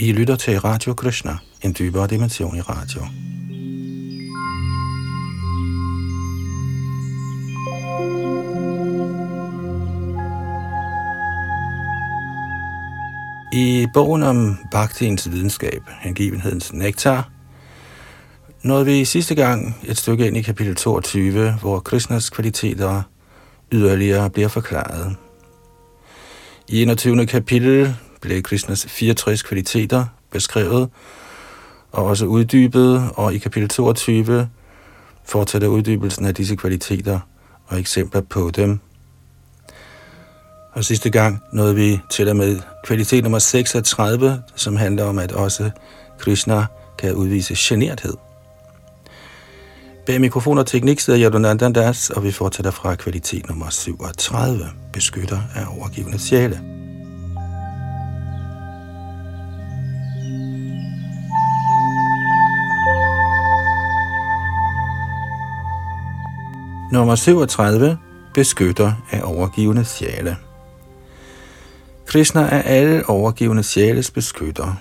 I lytter til Radio Krishna, en dybere dimension i radio. I bogen om Bhaktiens videnskab, hengivenhedens nektar, nåede vi sidste gang et stykke ind i kapitel 22, hvor Krishnas kvaliteter yderligere bliver forklaret. I 21. kapitel blev Krishnas 64 kvaliteter beskrevet og også uddybet, og i kapitel 22 fortsætter uddybelsen af disse kvaliteter og eksempler på dem. Og sidste gang nåede vi til og med kvalitet nummer 36, som handler om, at også Krishna kan udvise generthed. Bag mikrofon og teknik sidder Yadunandan Das, og vi fortsætter fra kvalitet nummer 37, beskytter af overgivende sjæle. Nummer 37. Beskytter af overgivende sjæle. Krishna er alle overgivende sjæles beskytter.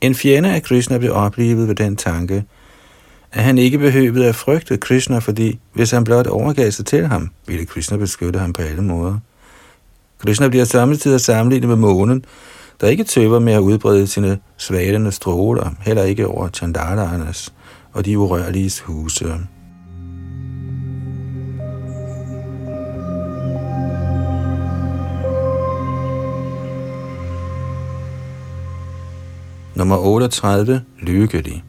En fjende af Krishna blev oplevet ved den tanke, at han ikke behøvede at frygte Krishna, fordi hvis han blot overgav sig til ham, ville Krishna beskytte ham på alle måder. Krishna bliver samtidig sammenlignet med månen, der ikke tøver med at udbrede sine svalende stråler, heller ikke over Chandalaernes og de urørlige huse. Nummer 38. Lykkelig.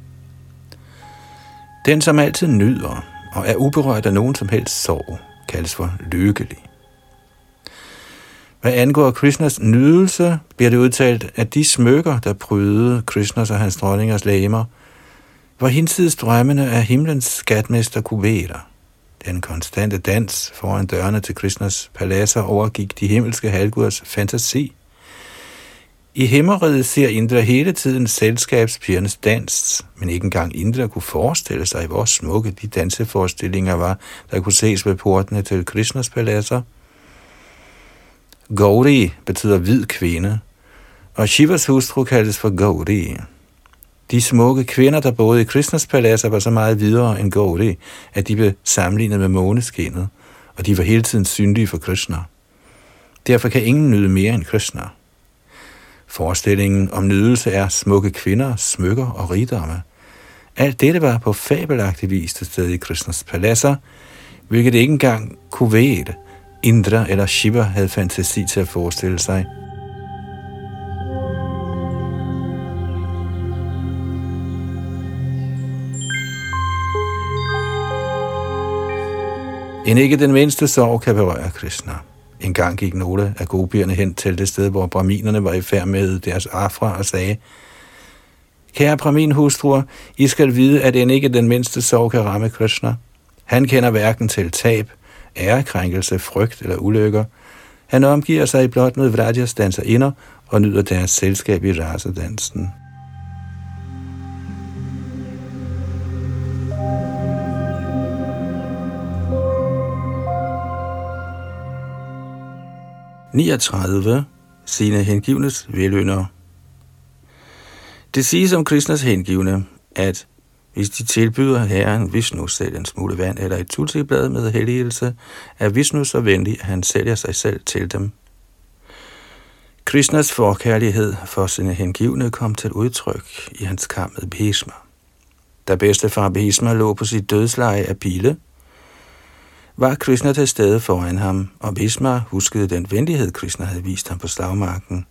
Den, som altid nyder og er uberørt af nogen som helst sorg, kaldes for lykkelig. Hvad angår Krishnas nydelse, bliver det udtalt, at de smykker, der prydede Krishnas og hans dronningers læmer, var hinsides drømmene af himlens skatmester Kuvera. Den konstante dans foran dørene til Krishnas paladser overgik de himmelske halvguders fantasi – i himmeriget ser Indra hele tiden selskabspigernes dans, men ikke engang Indra kunne forestille sig, hvor smukke de danseforestillinger var, der kunne ses ved portene til Krishnas paladser. Gauri betyder hvid kvinde, og Shivas hustru kaldes for Gauri. De smukke kvinder, der boede i Krishnas paladser, var så meget videre end Gauri, at de blev sammenlignet med måneskinnet, og de var hele tiden synlige for Krishna. Derfor kan ingen nyde mere end Krishna. Forestillingen om nydelse er smukke kvinder, smykker og rigdomme. Alt dette var på fabelagtig vis til stede i Krishnas paladser, hvilket ikke engang Kuved, Indra eller Shiva havde fantasi til at forestille sig. En ikke den mindste sorg kan berøre Krishna. En gang gik nogle af gopierne hen til det sted, hvor braminerne var i færd med deres afra og sagde, Kære braminhustruer, I skal vide, at end ikke den mindste sorg kan ramme Krishna. Han kender hverken til tab, ærekrænkelse, frygt eller ulykker. Han omgiver sig blot med Vrajas inder og nyder deres selskab i rasedansen. 39. Sine hengivnes velønder. Det siges om Krishnas hengivne, at hvis de tilbyder herren Vishnu selv en smule vand eller et tulsiblad med helligelse, er Vishnu så venlig, at han sælger sig selv til dem. Krishnas forkærlighed for sine hengivne kom til udtryk i hans kamp med Bhishma. Da bedstefar Bhishma lå på sit dødsleje af pile, var Krishna til stede foran ham, og Bhishma huskede den venlighed, Krishna havde vist ham på slagmarken.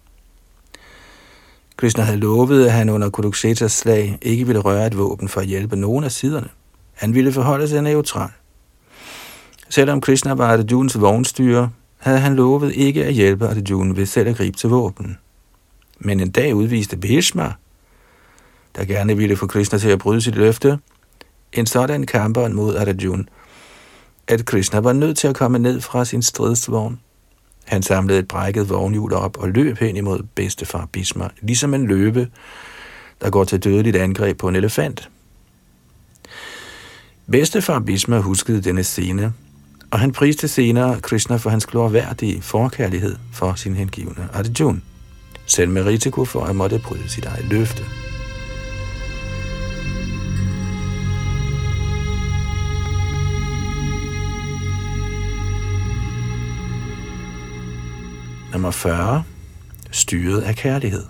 Krishna havde lovet, at han under Kuruksetas slag ikke ville røre et våben for at hjælpe nogen af siderne. Han ville forholde sig neutral. Selvom Krishna var Arjuns vognstyre, havde han lovet ikke at hjælpe Arjun ved selv at gribe til våben. Men en dag udviste Bhishma, der gerne ville få Krishna til at bryde sit løfte, en sådan kamper mod Arjuna, at Krishna var nødt til at komme ned fra sin stridsvogn. Han samlede et brækket vognhjul op og løb hen imod bedstefar Bisma, ligesom en løbe, der går til dødeligt angreb på en elefant. Bedstefar Bisma huskede denne scene, og han priste senere Krishna for hans glorværdige forkærlighed for sin hengivne Arjuna. selv med risiko for at måtte bryde sit eget løfte. Nummer 40. Styret af kærlighed.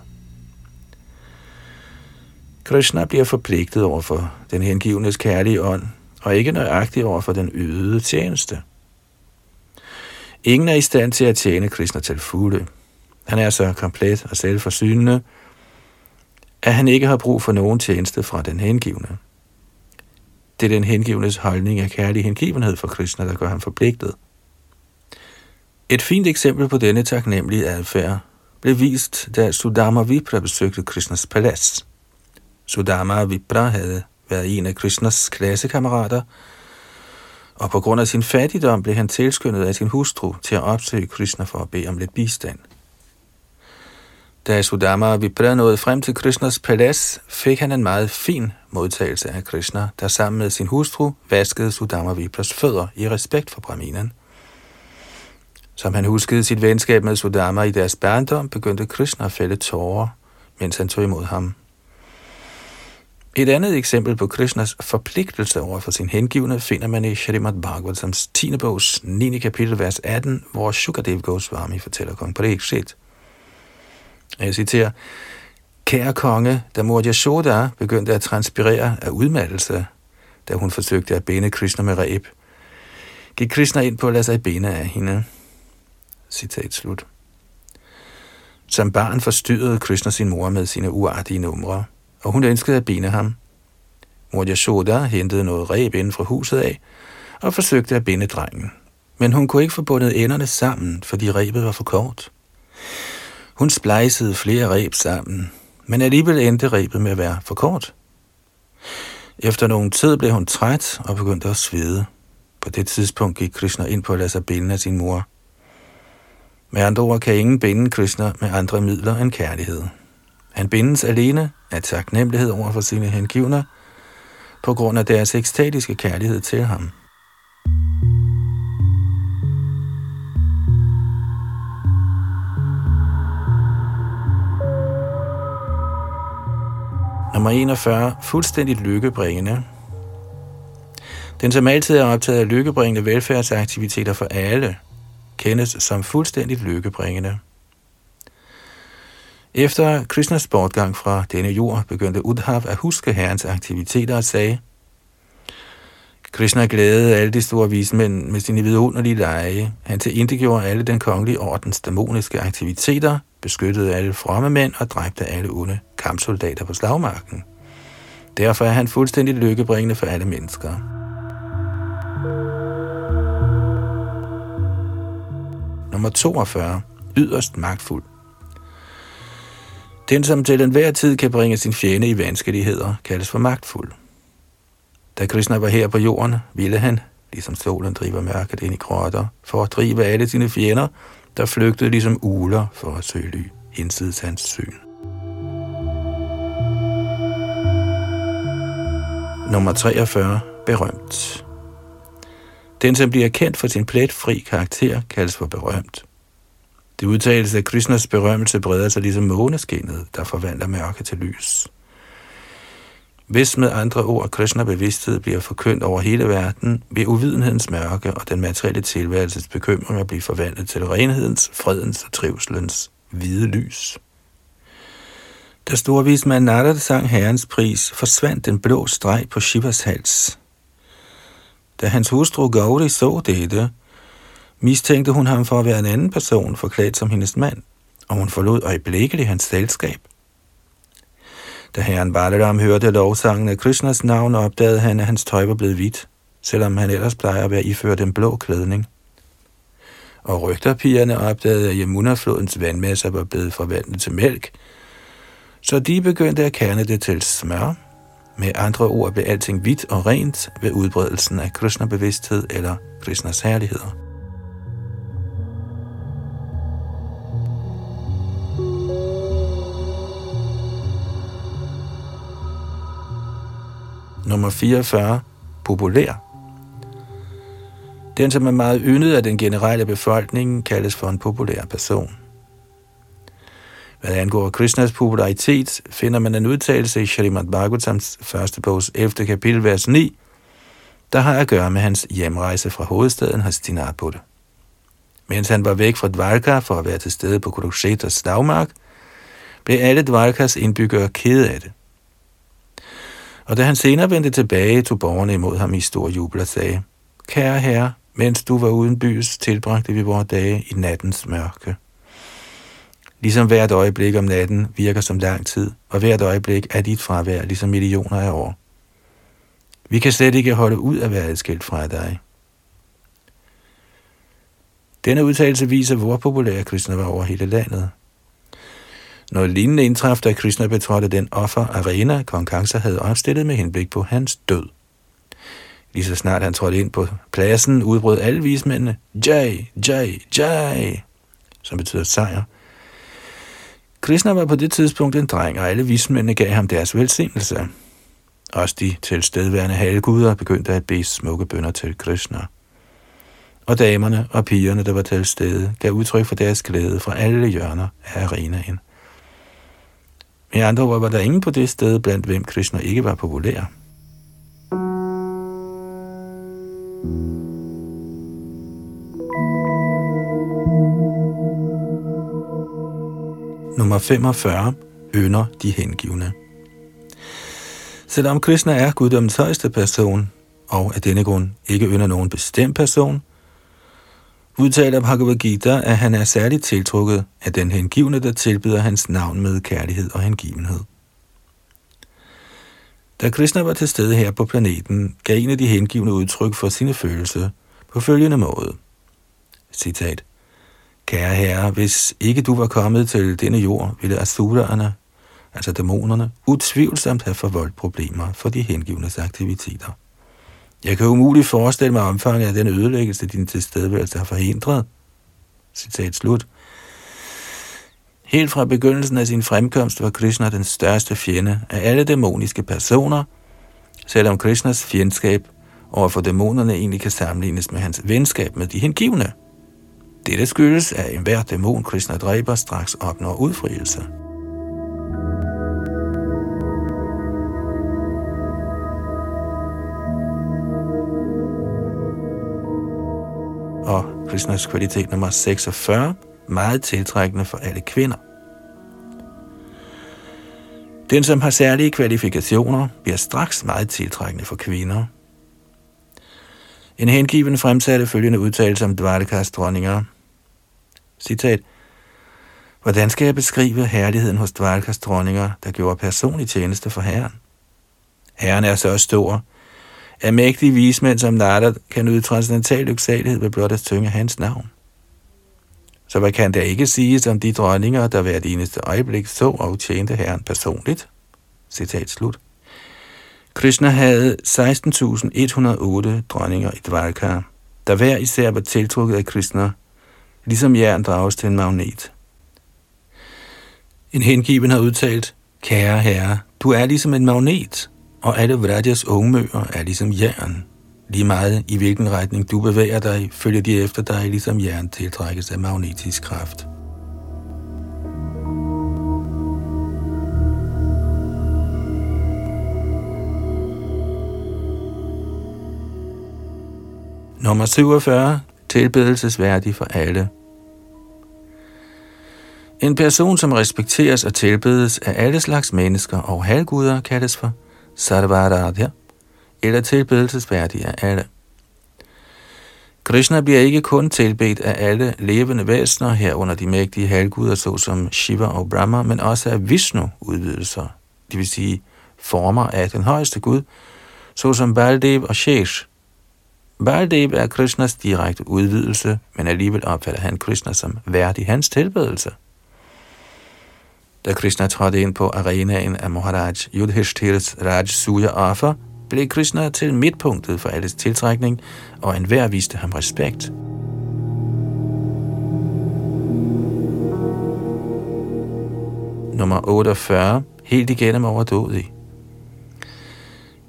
Krishna bliver forpligtet over for den hengivnes kærlige ånd, og ikke nøjagtig over for den ydede tjeneste. Ingen er i stand til at tjene Krishna til fulde. Han er så komplet og selvforsynende, at han ikke har brug for nogen tjeneste fra den hengivne. Det er den hengivnes holdning af kærlig hengivenhed for Krishna, der gør ham forpligtet. Et fint eksempel på denne taknemmelige adfærd blev vist, da Sudama Vipra besøgte Krishnas palads. Sudama Vipra havde været en af Krishnas klassekammerater, og på grund af sin fattigdom blev han tilskyndet af sin hustru til at opsøge Krishna for at bede om lidt bistand. Da Sudama Vipra nåede frem til Krishnas palads, fik han en meget fin modtagelse af Krishna, der sammen med sin hustru vaskede Sudama Vipras fødder i respekt for Brahminen. Som han huskede sit venskab med Sudama i deres barndom, begyndte Krishna at fælde tårer, mens han tog imod ham. Et andet eksempel på Krishnas forpligtelse over for sin hengivne finder man i Shrimad Bhagavatams 10. bogs 9. kapitel, vers 18, hvor Shukadev Goswami fortæller kong Parikshit. Jeg citerer, Kære konge, da mor Yashoda begyndte at transpirere af udmattelse, da hun forsøgte at binde Krishna med ræb, gik Krishna ind på at lade sig binde af hende. Citat slut. Som barn forstyrrede Krishna sin mor med sine uartige numre, og hun ønskede at binde ham. Mor Yashoda hentede noget reb inden fra huset af, og forsøgte at binde drengen. Men hun kunne ikke få bundet enderne sammen, fordi rebet var for kort. Hun splejsede flere reb sammen, men alligevel endte rebet med at være for kort. Efter nogen tid blev hun træt og begyndte at svede. På det tidspunkt gik Krishna ind på at lade sig binde af sin mor. Med andre ord kan ingen binde Krishna med andre midler end kærlighed. Han bindes alene af taknemmelighed over for sine hengivner, på grund af deres ekstatiske kærlighed til ham. Nummer 41. Fuldstændigt lykkebringende. Den, som altid er optaget af lykkebringende velfærdsaktiviteter for alle, kendes som fuldstændigt lykkebringende. Efter Krishnas bortgang fra denne jord, begyndte Udhav at huske herrens aktiviteter og sagde, Krishna glædede alle de store vismænd med sine vidunderlige lege. Han tilindegjorde alle den kongelige ordens dæmoniske aktiviteter, beskyttede alle fromme mænd og dræbte alle onde kampsoldater på slagmarken. Derfor er han fuldstændig lykkebringende for alle mennesker. Nummer 42. Yderst magtfuld. Den, som til enhver tid kan bringe sin fjende i vanskeligheder, kaldes for magtfuld. Da Krishna var her på jorden, ville han, ligesom solen driver mørket ind i grotter, for at drive alle sine fjender, der flygtede ligesom uler for at søge ly, hinsides hans syn. Nummer 43. Berømt. Den, som bliver kendt for sin pletfri karakter, kaldes for berømt. Det udtales, at Krishnas berømmelse breder sig ligesom måneskinnet, der forvandler mørke til lys. Hvis med andre ord Krishna bevidsthed bliver forkyndt over hele verden, vil uvidenhedens mørke og den materielle tilværelses bekymringer blive forvandlet til renhedens, fredens og trivselens hvide lys. Da storvismand Narada sang herrens pris, forsvandt den blå streg på Shivas hals. Da hans hustru Gauri så dette, mistænkte hun ham for at være en anden person forklædt som hendes mand, og hun forlod øjeblikkeligt hans selskab. Da herren Balaram hørte lovsangen af Krishnas navn, opdagede han, at hans tøj var blevet hvidt, selvom han ellers plejer at være iført en blå klædning. Og rygterpigerne opdagede, at Yamuna-flodens vandmasser var blevet forvandlet til mælk, så de begyndte at kerne det til smør. Med andre ord blev alting hvidt og rent ved udbredelsen af Krishna-bevidsthed eller Krishnas herligheder. Nummer 44. Populær. Den, som er meget yndet af den generelle befolkning, kaldes for en populær person. Hvad angår Krishnas popularitet, finder man en udtalelse i Shrimad Bhagavatams første bogs 11. kapitel, vers 9, der har at gøre med hans hjemrejse fra hovedstaden Hastinapur. Mens han var væk fra Dvarka for at være til stede på Kuruksetas dagmark, blev alle Dvarkas indbyggere kede af det. Og da han senere vendte tilbage, tog borgerne imod ham i stor jubel og sagde, Kære herre, mens du var uden bys, tilbragte vi vores dage i nattens mørke. Ligesom hvert øjeblik om natten virker som lang tid, og hvert øjeblik er dit fravær ligesom millioner af år. Vi kan slet ikke holde ud at være adskilt fra dig. Denne udtalelse viser, hvor populær Krishna var over hele landet. Når lignende indtraf, da Krishna betrådte den offer arena, kong Kansa havde opstillet med henblik på hans død. Lige så snart han trådte ind på pladsen, udbrød alle vismændene, Jai, Jai, Jai, som betyder sejr. Krishna var på det tidspunkt en dreng, og alle vismændene gav ham deres velsignelse. Også de tilstedeværende halvguder begyndte at bede smukke bønder til Krishna. Og damerne og pigerne, der var til stede, gav udtryk for deres glæde fra alle hjørner af arenaen. Med andre ord var der ingen på det sted, blandt hvem Krishna ikke var populær. Nummer 45. Ønder de hengivne. Selvom Krishna er guddommens højeste person, og af denne grund ikke ynder nogen bestemt person, udtaler Bhagavad Gita, at han er særligt tiltrukket af den hengivne, der tilbyder hans navn med kærlighed og hengivenhed. Da Krishna var til stede her på planeten, gav en af de hengivne udtryk for sine følelser på følgende måde. Citat. Kære herre, hvis ikke du var kommet til denne jord, ville asuraerne, altså dæmonerne, utvivlsomt have forvoldt problemer for de hengivnes aktiviteter. Jeg kan umuligt forestille mig omfanget af den ødelæggelse, din tilstedeværelse har forhindret. Citat slut. Helt fra begyndelsen af sin fremkomst var Krishna den største fjende af alle dæmoniske personer, selvom Krishnas fjendskab overfor dæmonerne egentlig kan sammenlignes med hans venskab med de hengivne. Dette skyldes, at enhver dæmon Krishna dræber straks opnår udfrielse. og Krishnas kvalitet nummer 46, meget tiltrækkende for alle kvinder. Den, som har særlige kvalifikationer, bliver straks meget tiltrækkende for kvinder. En hengiven fremsatte følgende udtalelse om Dvarkas dronninger. Citat. Hvordan skal jeg beskrive herligheden hos Dvalkas dronninger, der gjorde personlig tjeneste for Herren? Herren er så stor, at mægtige vismænd som Narada kan yde transcendental lyksalighed ved blot at synge hans navn. Så hvad kan der ikke siges om de dronninger, der hvert eneste øjeblik så og tjente Herren personligt? Citat slut. Krishna havde 16.108 dronninger i Dvarka, der hver især var tiltrukket af Krishna, ligesom jern drages til en magnet. En hengiven har udtalt, Kære herre, du er ligesom en magnet, og alle Vrajas ungmøer er ligesom jern. Lige meget i hvilken retning du bevæger dig, følger de efter dig, ligesom jern tiltrækkes af magnetisk kraft. Nummer 47. Tilbedelsesværdig for alle. En person, som respekteres og tilbedes af alle slags mennesker og halvguder, kaldes for Sarvaradhya, eller tilbedelsesværdig af alle. Krishna bliver ikke kun tilbedt af alle levende væsener herunder de mægtige halvguder såsom Shiva og Brahma, men også af Vishnu-udvidelser, det vil sige former af den højeste Gud, såsom Baldev og Shesh. Baldev er Krishnas direkte udvidelse, men alligevel opfatter han Krishna som værdig hans tilbedelse. Da Krishna trådte ind på arenaen af Maharaj Yudhishthires Raj Suya offer, blev Krishna til midtpunktet for alles tiltrækning, og enhver viste ham respekt. Nummer 48. Helt igennem overdådig.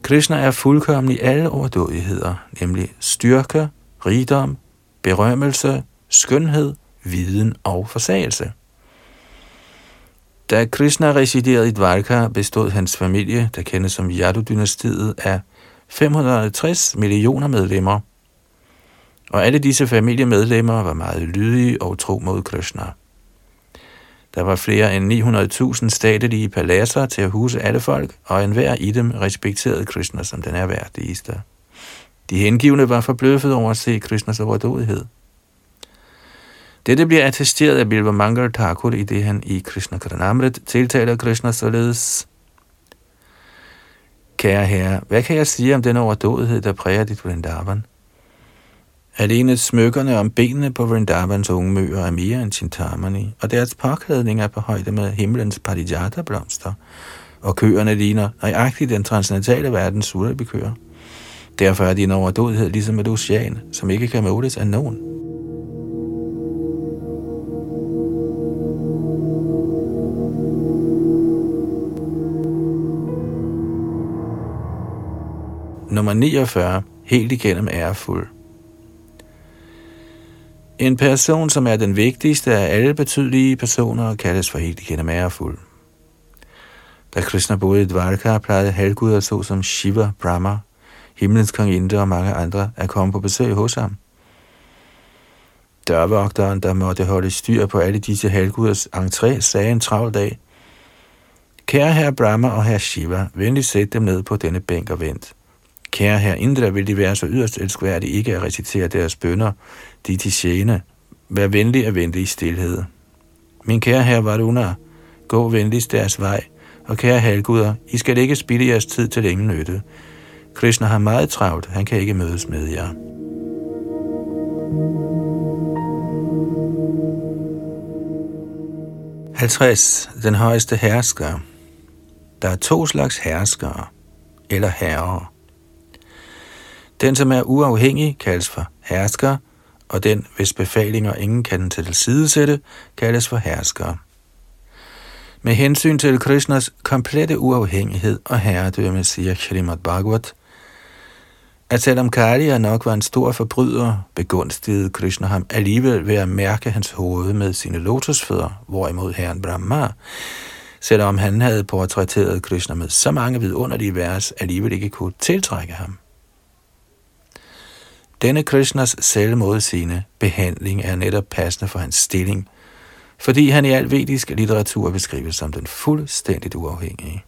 Krishna er fuldkommen i alle overdådigheder, nemlig styrke, rigdom, berømmelse, skønhed, viden og forsagelse. Da Krishna residerede i Dvarka, bestod hans familie, der kendes som Yadu-dynastiet, af 560 millioner medlemmer. Og alle disse familiemedlemmer var meget lydige og tro mod Krishna. Der var flere end 900.000 statelige paladser til at huse alle folk, og enhver i dem respekterede Krishna som den erhverdigste. De hengivne var forbløffet over at se Krishnas overdådighed. Dette bliver attesteret af Bilva Mangal Thakur, i det han i Krishna Karanamrit tiltaler Krishna således. Kære herre, hvad kan jeg sige om den overdådighed, der præger dit Vrindavan? Alene smykkerne om benene på Vrindavans unge møer er mere end Chintamani, og deres påklædning er på højde med himlens parijata-blomster, og køerne ligner nøjagtigt den transcendentale verdens surabikøer. Derfor er de en overdådighed ligesom et ocean, som ikke kan måles af nogen. Nummer 49. Helt igennem ærefuld. En person, som er den vigtigste af alle betydelige personer, kaldes for helt igennem ærefuld. Da Krishna boede i Dvarka, plejede halvguder såsom Shiva, Brahma, himlens kongerinde og mange andre at komme på besøg hos ham. Dørvogteren, der måtte holde styr på alle disse halvguders entré, sagde en travl dag, Kære herre Brahma og herre Shiva, venligst sæt dem ned på denne bænk og vent. Kære herre Indra, vil de være så yderst elskværdige ikke at recitere deres bønder, de til sjæne. Vær venlig at vente i stillhed. Min kære herre Varuna, gå venligst deres vej, og kære halvguder, I skal ikke spille jeres tid til ingen nytte. Krishna har meget travlt, han kan ikke mødes med jer. Halvtreds. Den højeste hersker. Der er to slags herskere, eller herrer. Den, som er uafhængig, kaldes for hersker, og den, hvis befalinger ingen kan tilsidesætte, kaldes for hersker. Med hensyn til Krishnas komplette uafhængighed og herredømme, siger Shrimad Bhagavat, at selvom Kaliya nok var en stor forbryder, begunstigede Krishna ham alligevel ved at mærke hans hoved med sine lotusfødder, hvorimod herren Brahma, selvom han havde portrætteret Krishna med så mange vidunderlige vers, alligevel ikke kunne tiltrække ham. Denne Krishnas selvmodsigende behandling er netop passende for hans stilling, fordi han i al vedisk litteratur beskrives som den fuldstændigt uafhængige.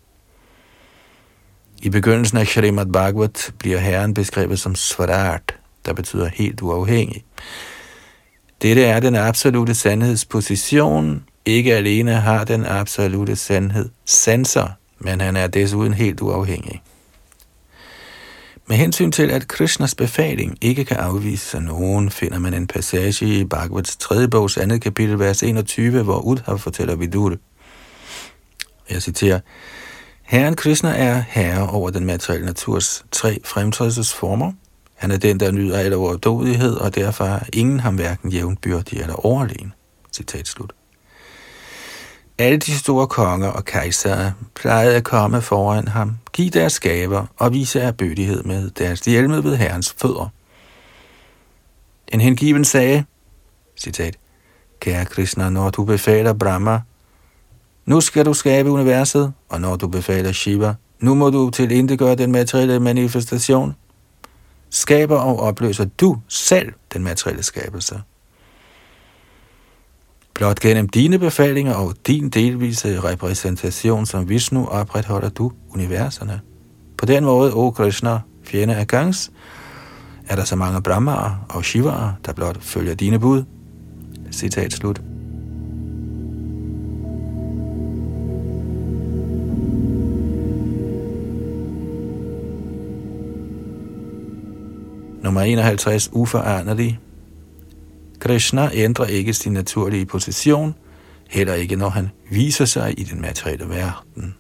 I begyndelsen af Shrimad Bhagavat bliver herren beskrevet som Svarat, der betyder helt uafhængig. Dette er den absolute sandhedsposition. Ikke alene har den absolute sandhed sanser, men han er desuden helt uafhængig. Med hensyn til, at Krishnas befaling ikke kan afvise af nogen, finder man en passage i Bhagavats 3. bogs andet kapitel, vers 21, hvor Uddhav fortæller Vidura. Jeg citerer, Herren Krishna er herre over den materielle naturs tre fremtrædelsesformer. Han er den, der nyder al overdådighed, og derfor er ingen ham hverken jævnbyrdig eller overlegen. Citat slut. Alle de store konger og kejsere plejede at komme foran ham, give deres gaver og vise erbødighed med deres hjelme ved herrens fødder. En hengiven sagde, citat, Kære Krishna, når du befaler Brahma, nu skal du skabe universet, og når du befaler Shiva, nu må du tilindegøre den materielle manifestation. Skaber og opløser du selv den materielle skabelse. Blot gennem dine befalinger og din delvise repræsentation som Vishnu opretholder du universerne. På den måde, o Krishna, fjende af Gangs, er der så mange brahmaer og shivaer, der blot følger dine bud. Citat slut. Nummer 51. Uforanderlig. Krishna ændrer ikke sin naturlige position, heller ikke når han viser sig i den materielle verden.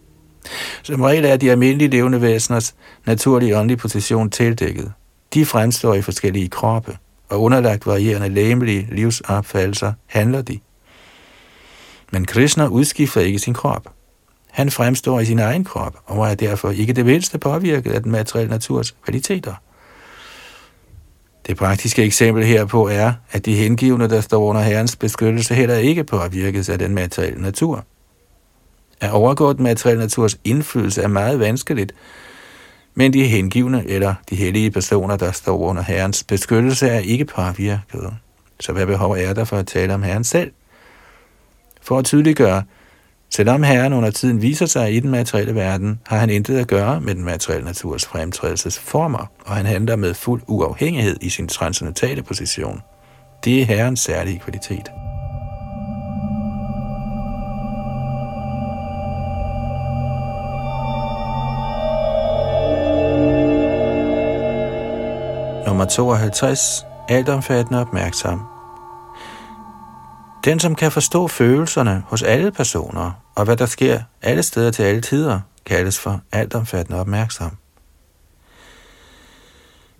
Som regel er de almindelige levende væseners naturlige åndelige position tildækket. De fremstår i forskellige kroppe, og underlagt varierende læmelige livsopfattelser handler de. Men Krishna udskifter ikke sin krop. Han fremstår i sin egen krop, og er derfor ikke det mindste påvirket af den materielle naturs kvaliteter. Det praktiske eksempel herpå er, at de hengivne, der står under herrens beskyttelse, heller ikke påvirkes af den materielle natur. At overgå den materielle naturs indflydelse er meget vanskeligt, men de hengivne eller de hellige personer, der står under Herrens beskyttelse, er ikke påvirket. Så hvad behov er der for at tale om Herren selv? For at tydeliggøre, selvom Herren under tiden viser sig i den materielle verden, har han intet at gøre med den materielle naturs fremtrædelsesformer, og han handler med fuld uafhængighed i sin transcendentale position. Det er Herrens særlige kvalitet. Nummer 52. Altomfattende opmærksom. Den, som kan forstå følelserne hos alle personer, og hvad der sker alle steder til alle tider, kaldes for altomfattende opmærksom.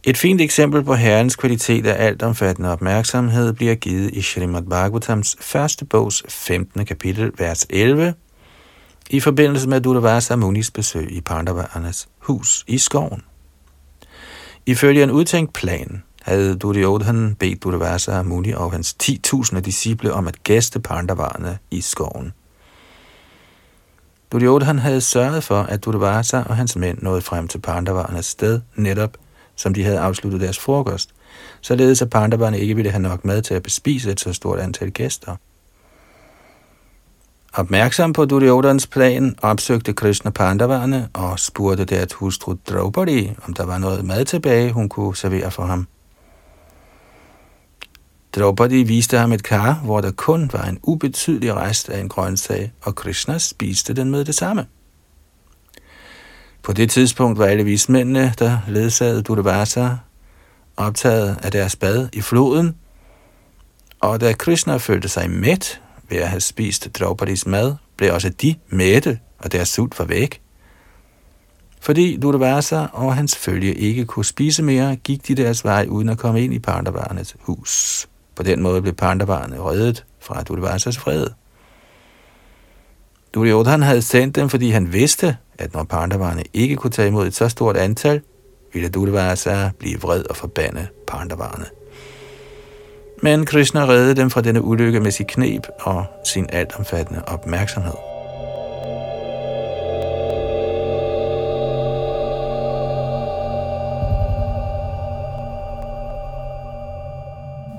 Et fint eksempel på herrens kvalitet af altomfattende opmærksomhed bliver givet i Srimad Bhagavatams første bogs 15. kapitel, vers 11, i forbindelse med Durvasa Munis besøg i Pandavarnas hus i skoven. Ifølge en udtænkt plan havde Duryodhan bedt Durvasa Muni og hans 10.000 disciple om at gæste Pandavarerne i skoven. Duryodhan havde sørget for, at Durvasa og hans mænd nåede frem til Pandavarernes sted, netop som de havde afsluttet deres frokost, således at Pandavarerne ikke ville have nok mad til at bespise et så stort antal gæster. Opmærksom på Duryodhans plan opsøgte Krishna Pandavarerne og spurgte deres hustru Draupadi, om der var noget mad tilbage, hun kunne servere for ham. Draupadi viste ham et kar, hvor der kun var en ubetydelig rest af en grøntsag, og Krishna spiste den med det samme. På det tidspunkt var alle vismændene, der ledsagede Durvasa, optaget af deres bad i floden, og da Krishna følte sig mæt ved at have spist Draupadis mad, blev også de mætte, og deres sult var væk. Fordi Durvasa og hans følge ikke kunne spise mere, gik de deres vej uden at komme ind i Pandavarnes hus. På den måde blev pandabarnet reddet fra Durvasas fred. Duryodhan havde sendt dem, fordi han vidste, at når Pandavarne ikke kunne tage imod et så stort antal, ville Durvasa blive vred og forbande Pandavarne. Men Krishna reddede dem fra denne ulykke med sit knep og sin altomfattende opmærksomhed.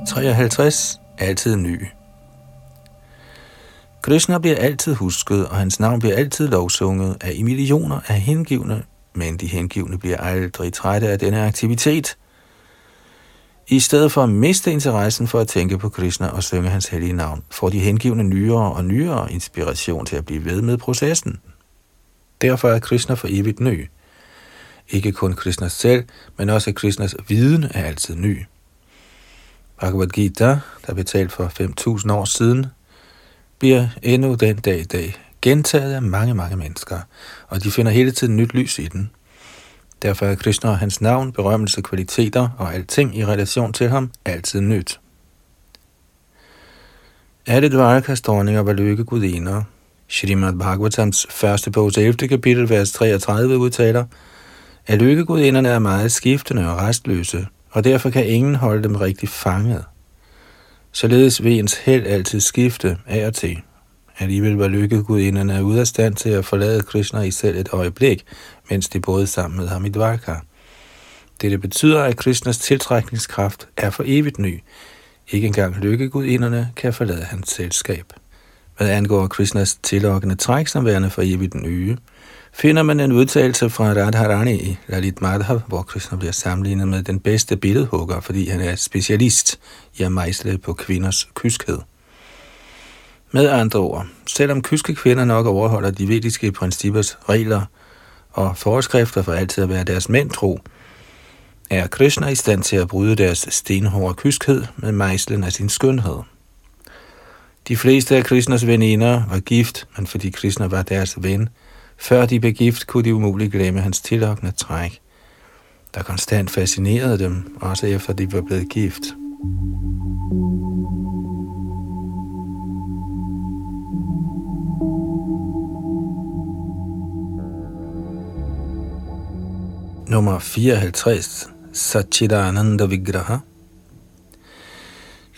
53. Altid ny. Krishna bliver altid husket, og hans navn bliver altid lovsunget af i millioner af hengivne, men de hengivne bliver aldrig trætte af denne aktivitet. I stedet for at miste interessen for at tænke på Krishna og synge hans hellige navn, får de hengivne nyere og nyere inspiration til at blive ved med processen. Derfor er Krishna for evigt ny. Ikke kun Krishna selv, men også Krishnas viden er altid ny. Bhagavad Gita, der blev talt for 5.000 år siden, bliver endnu den dag i dag gentaget af mange, mange mennesker, og de finder hele tiden nyt lys i den. Derfor er Krishna og hans navn, berømmelse, kvaliteter og alting i relation til ham altid nyt. Alle Dvarakas dronninger var lykkegudiner. Shrimad Bhagavatams første bogs 11. kapitel, vers 33 udtaler, at lykkegudinderne er meget skiftende og restløse, og derfor kan ingen holde dem rigtig fanget. Således vil ens held altid skifte af og til. Alligevel var lykkegudinderne ude af stand til at forlade Krishna i selv et øjeblik, mens de boede sammen med ham i Dvarka. Det betyder, at Krishnas tiltrækningskraft er for evigt ny. Ikke engang lykkegudinderne kan forlade hans selskab. Hvad angår Krishnas tillokkende træk som værende for evigt nye, finder man en udtalelse fra Radharani i Lalit Madhav, hvor Krishna bliver sammenlignet med den bedste billedhugger, fordi han er specialist i at mejsle på kvinders kyskhed. Med andre ord, selvom kyske kvinder nok overholder de vediske princippers regler og forskrifter for altid at være deres mænd tro, er Krishna i stand til at bryde deres stenhårde kyskhed med mejslen af sin skønhed. De fleste af Krishnas veninder var gift, men fordi Krishna var deres ven, før de blev gift, kunne de umuligt glemme hans tillokkende træk, der konstant fascinerede dem, også efter de var blevet gift. Nummer 54. Satchidananda Vigraha.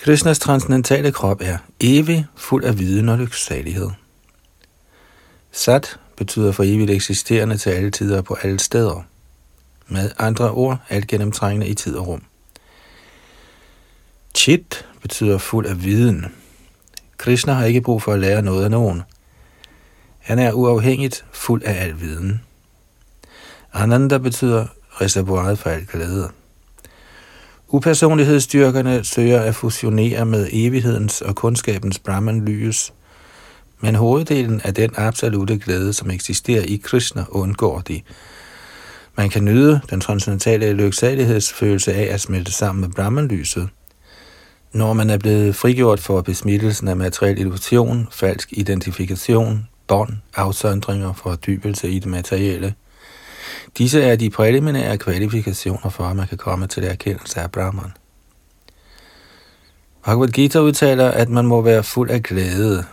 Krishnas transcendentale krop er evig, fuld af viden og lyksalighed. Sat betyder for evigt eksisterende til alle tider på alle steder. Med andre ord, alt gennemtrængende i tid og rum. Chit betyder fuld af viden. Krishna har ikke brug for at lære noget af nogen. Han er uafhængigt fuld af al viden. Ananda betyder reservoiret for al glæde. Upersonlighedsstyrkerne søger at fusionere med evighedens og kundskabens Brahman-lys, men hoveddelen af den absolute glæde, som eksisterer i Krishna, undgår de. Man kan nyde den transcendentale lyksalighedsfølelse af at smelte sammen med Brahman-lyset, når man er blevet frigjort for besmittelsen af materiel illusion, falsk identifikation, bånd, afsøndringer, fordybelse i det materielle. Disse er de præliminære kvalifikationer for, at man kan komme til det erkendelse af Brahman. Bhagavad Gita udtaler, at man må være fuld af glæde.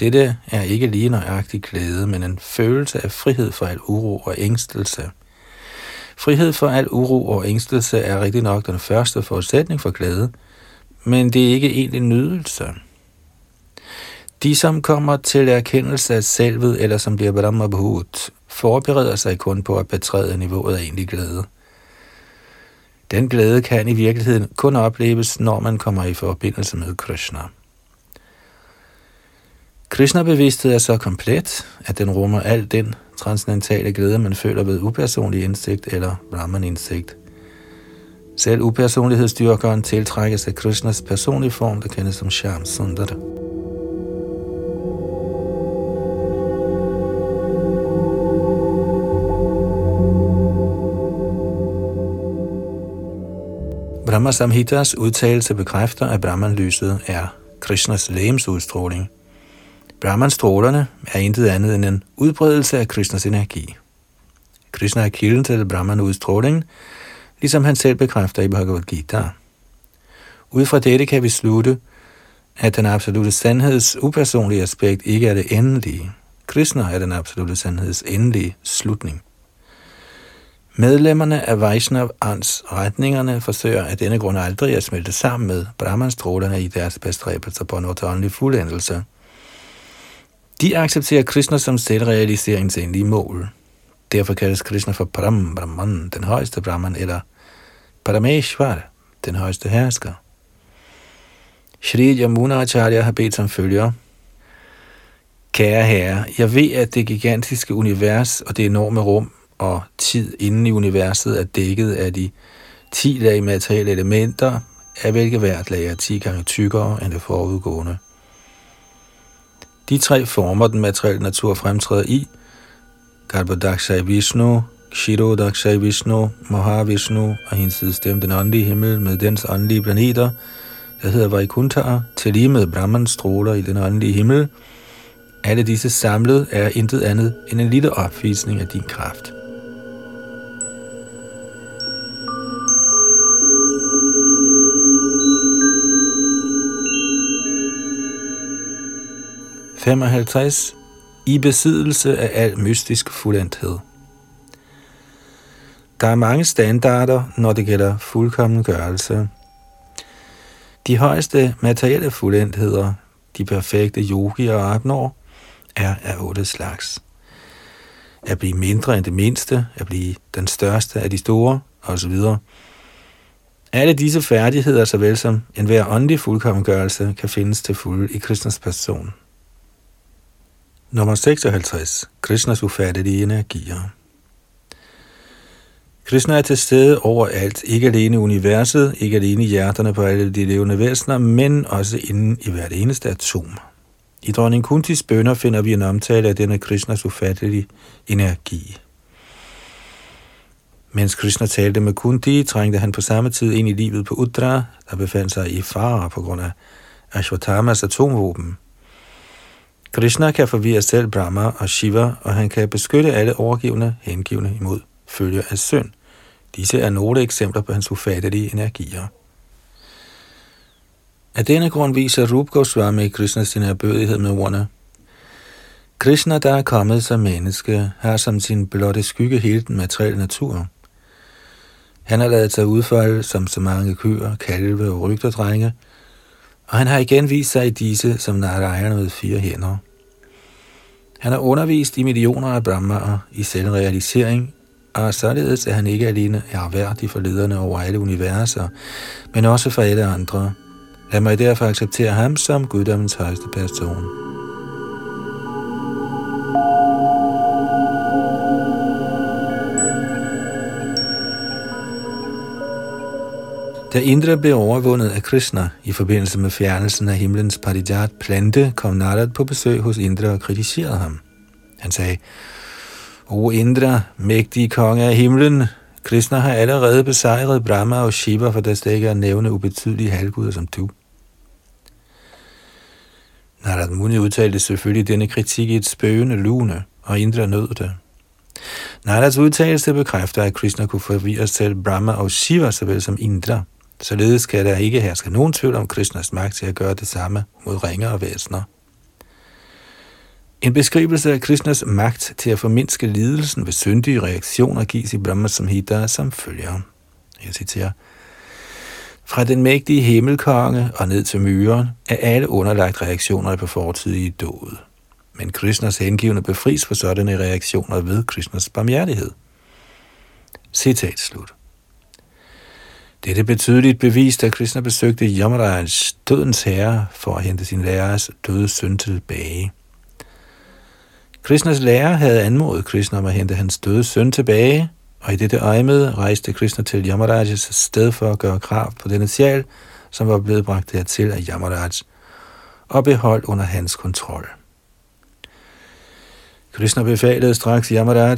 Dette er ikke lige nøjagtig glæde, men en følelse af frihed for al uro og ængstelse. Frihed for al uro og ængstelse er rigtig nok den første forudsætning for glæde, men det er ikke egentlig nydelse. De, som kommer til erkendelse af selvet, eller som bliver Brahmabhut, forbereder sig kun på at betræde niveauet af egentlig glæde. Den glæde kan i virkeligheden kun opleves, når man kommer i forbindelse med Krishna. Krishna-bevidsthed er så komplet, at den rummer al den transcendentale glæde, man føler ved upersonlig indsigt eller Brahman-indsigt. Selv upersonlighedsdyrkeren tiltrækkes af Krishnas personlige form, der kendes som Sham Sundar. Brahma Samhitas udtalelse bekræfter, at Brahman-lyset er Krishnas lægemsudstråling. Brahman-strålerne er intet andet end en udbredelse af Krishnas energi. Krishna er kilden til Brahman-udstrålingen, ligesom han selv bekræfter i Bhagavad Gita. Ud fra dette kan vi slutte, at den absolute sandheds upersonlige aspekt ikke er det endelige. Krishna er den absolute sandheds endelige slutning. Medlemmerne af Vaishnav Ans retningerne forsøger af denne grund aldrig at smelte sammen med Brahmanstrålerne i deres bestræbelser på en åndelig fuldendelse. De accepterer Krishna som selvrealiseringens endelige mål. Derfor kaldes Krishna for Param Brahman, den højeste Brahman, eller Parameshwar, den højeste hersker. Shri Yamuna Acharya har bedt som følger. Kære herre, jeg ved, at det gigantiske univers og det enorme rum og tid inden i universet er dækket af de 10 lag materielle elementer, af hvilke hvert lag er 10 gange tykkere end det forudgående. De tre former, den materielle natur fremtræder i, Garbhodakshay Vishnu, Kshirodakshay Vishnu, Mahavishnu og hendes stemme den åndelige himmel med dens åndelige planeter, der hedder Vaikuntha, til lige med Brahmans stråler i den åndelige himmel. Alle disse samlet er intet andet end en lille opvisning af din kraft. ...55 i besiddelse af al mystisk fuldendthed. Der er mange standarder, når det gælder fuldkommen gørelse. De højeste materielle fuldendtheder, de perfekte yogier opnår, er af otte slags. At blive mindre end det mindste, at blive den største af de store, osv. Alle disse færdigheder, såvel som enhver åndelig fuldkommengørelse, kan findes til fuld i Kristens person. Nummer 56. Krishnas ufattelige energier. Krishna er til stede overalt, ikke alene i universet, ikke alene i hjerterne på alle de levende væsener, men også inden i hvert eneste atom. I dronning Kuntis bønder finder vi en omtale af denne Krishnas ufattelige energi. Mens Krishna talte med Kunti, trængte han på samme tid ind i livet på Udra, der befandt sig i fare på grund af Ashwathamas atomvåben. Krishna kan forvirre selv Brahma og Shiva, og han kan beskytte alle overgivende hengivne imod følge af synd. Disse er nogle eksempler på hans ufattelige energier. Af denne grund viser Rup Goswami Krishna sin erbødighed med ordene. Krishna, der er kommet som menneske, har som sin blotte skygge hele den materielle natur. Han har lavet sig udfolde som så mange køer, kalve og rygterdrenge, og han har igen vist sig i disse som Narayana med fire hænder. Han har undervist i millioner af brahmaer i selvrealisering, og således er han ikke alene erhverdig for lederne over alle universer, men også for alle andre. Lad mig derfor acceptere ham som guddommens højeste person. Da Indra blev overvundet af Krishna i forbindelse med fjernelsen af himlens parijat plante, kom Narad på besøg hos Indra og kritiserede ham. Han sagde, O Indra, mægtige konge af himlen, Krishna har allerede besejret Brahma og Shiva, for der stikker at nævne ubetydelige halvguder som du. Narad Muni udtalte selvfølgelig denne kritik i et spøgende lune, og Indra nød det. Narads udtalelse bekræfter, at Krishna kunne forvirre selv Brahma og Shiva, såvel som Indra. Således kan der ikke herske nogen tvivl om Krishnas magt til at gøre det samme mod ringere væsener. En beskrivelse af Krishnas magt til at formindske lidelsen ved syndige reaktioner gives i Brahma Samhita som følger. Jeg citerer. Fra den mægtige himmelkonge og ned til myren er alle underlagt reaktioner på fortidige død. Men Krishnas hengivende befris for sådanne reaktioner ved Krishnas barmhjertighed. Citat slut. Det er betydeligt bevist, at Krishna besøgte Yamarajs dødens herre, for at hente sin lærers døde søn tilbage. Krishnas lærer havde anmodet Krishna om at hente hans døde søn tilbage, og i dette øjemed rejste Krishna til Yamarajas sted for at gøre krav på denne sjæl, som var blevet bragt dertil af Yamaraj, og beholdt under hans kontrol. Krishna befalede straks Yamaraj,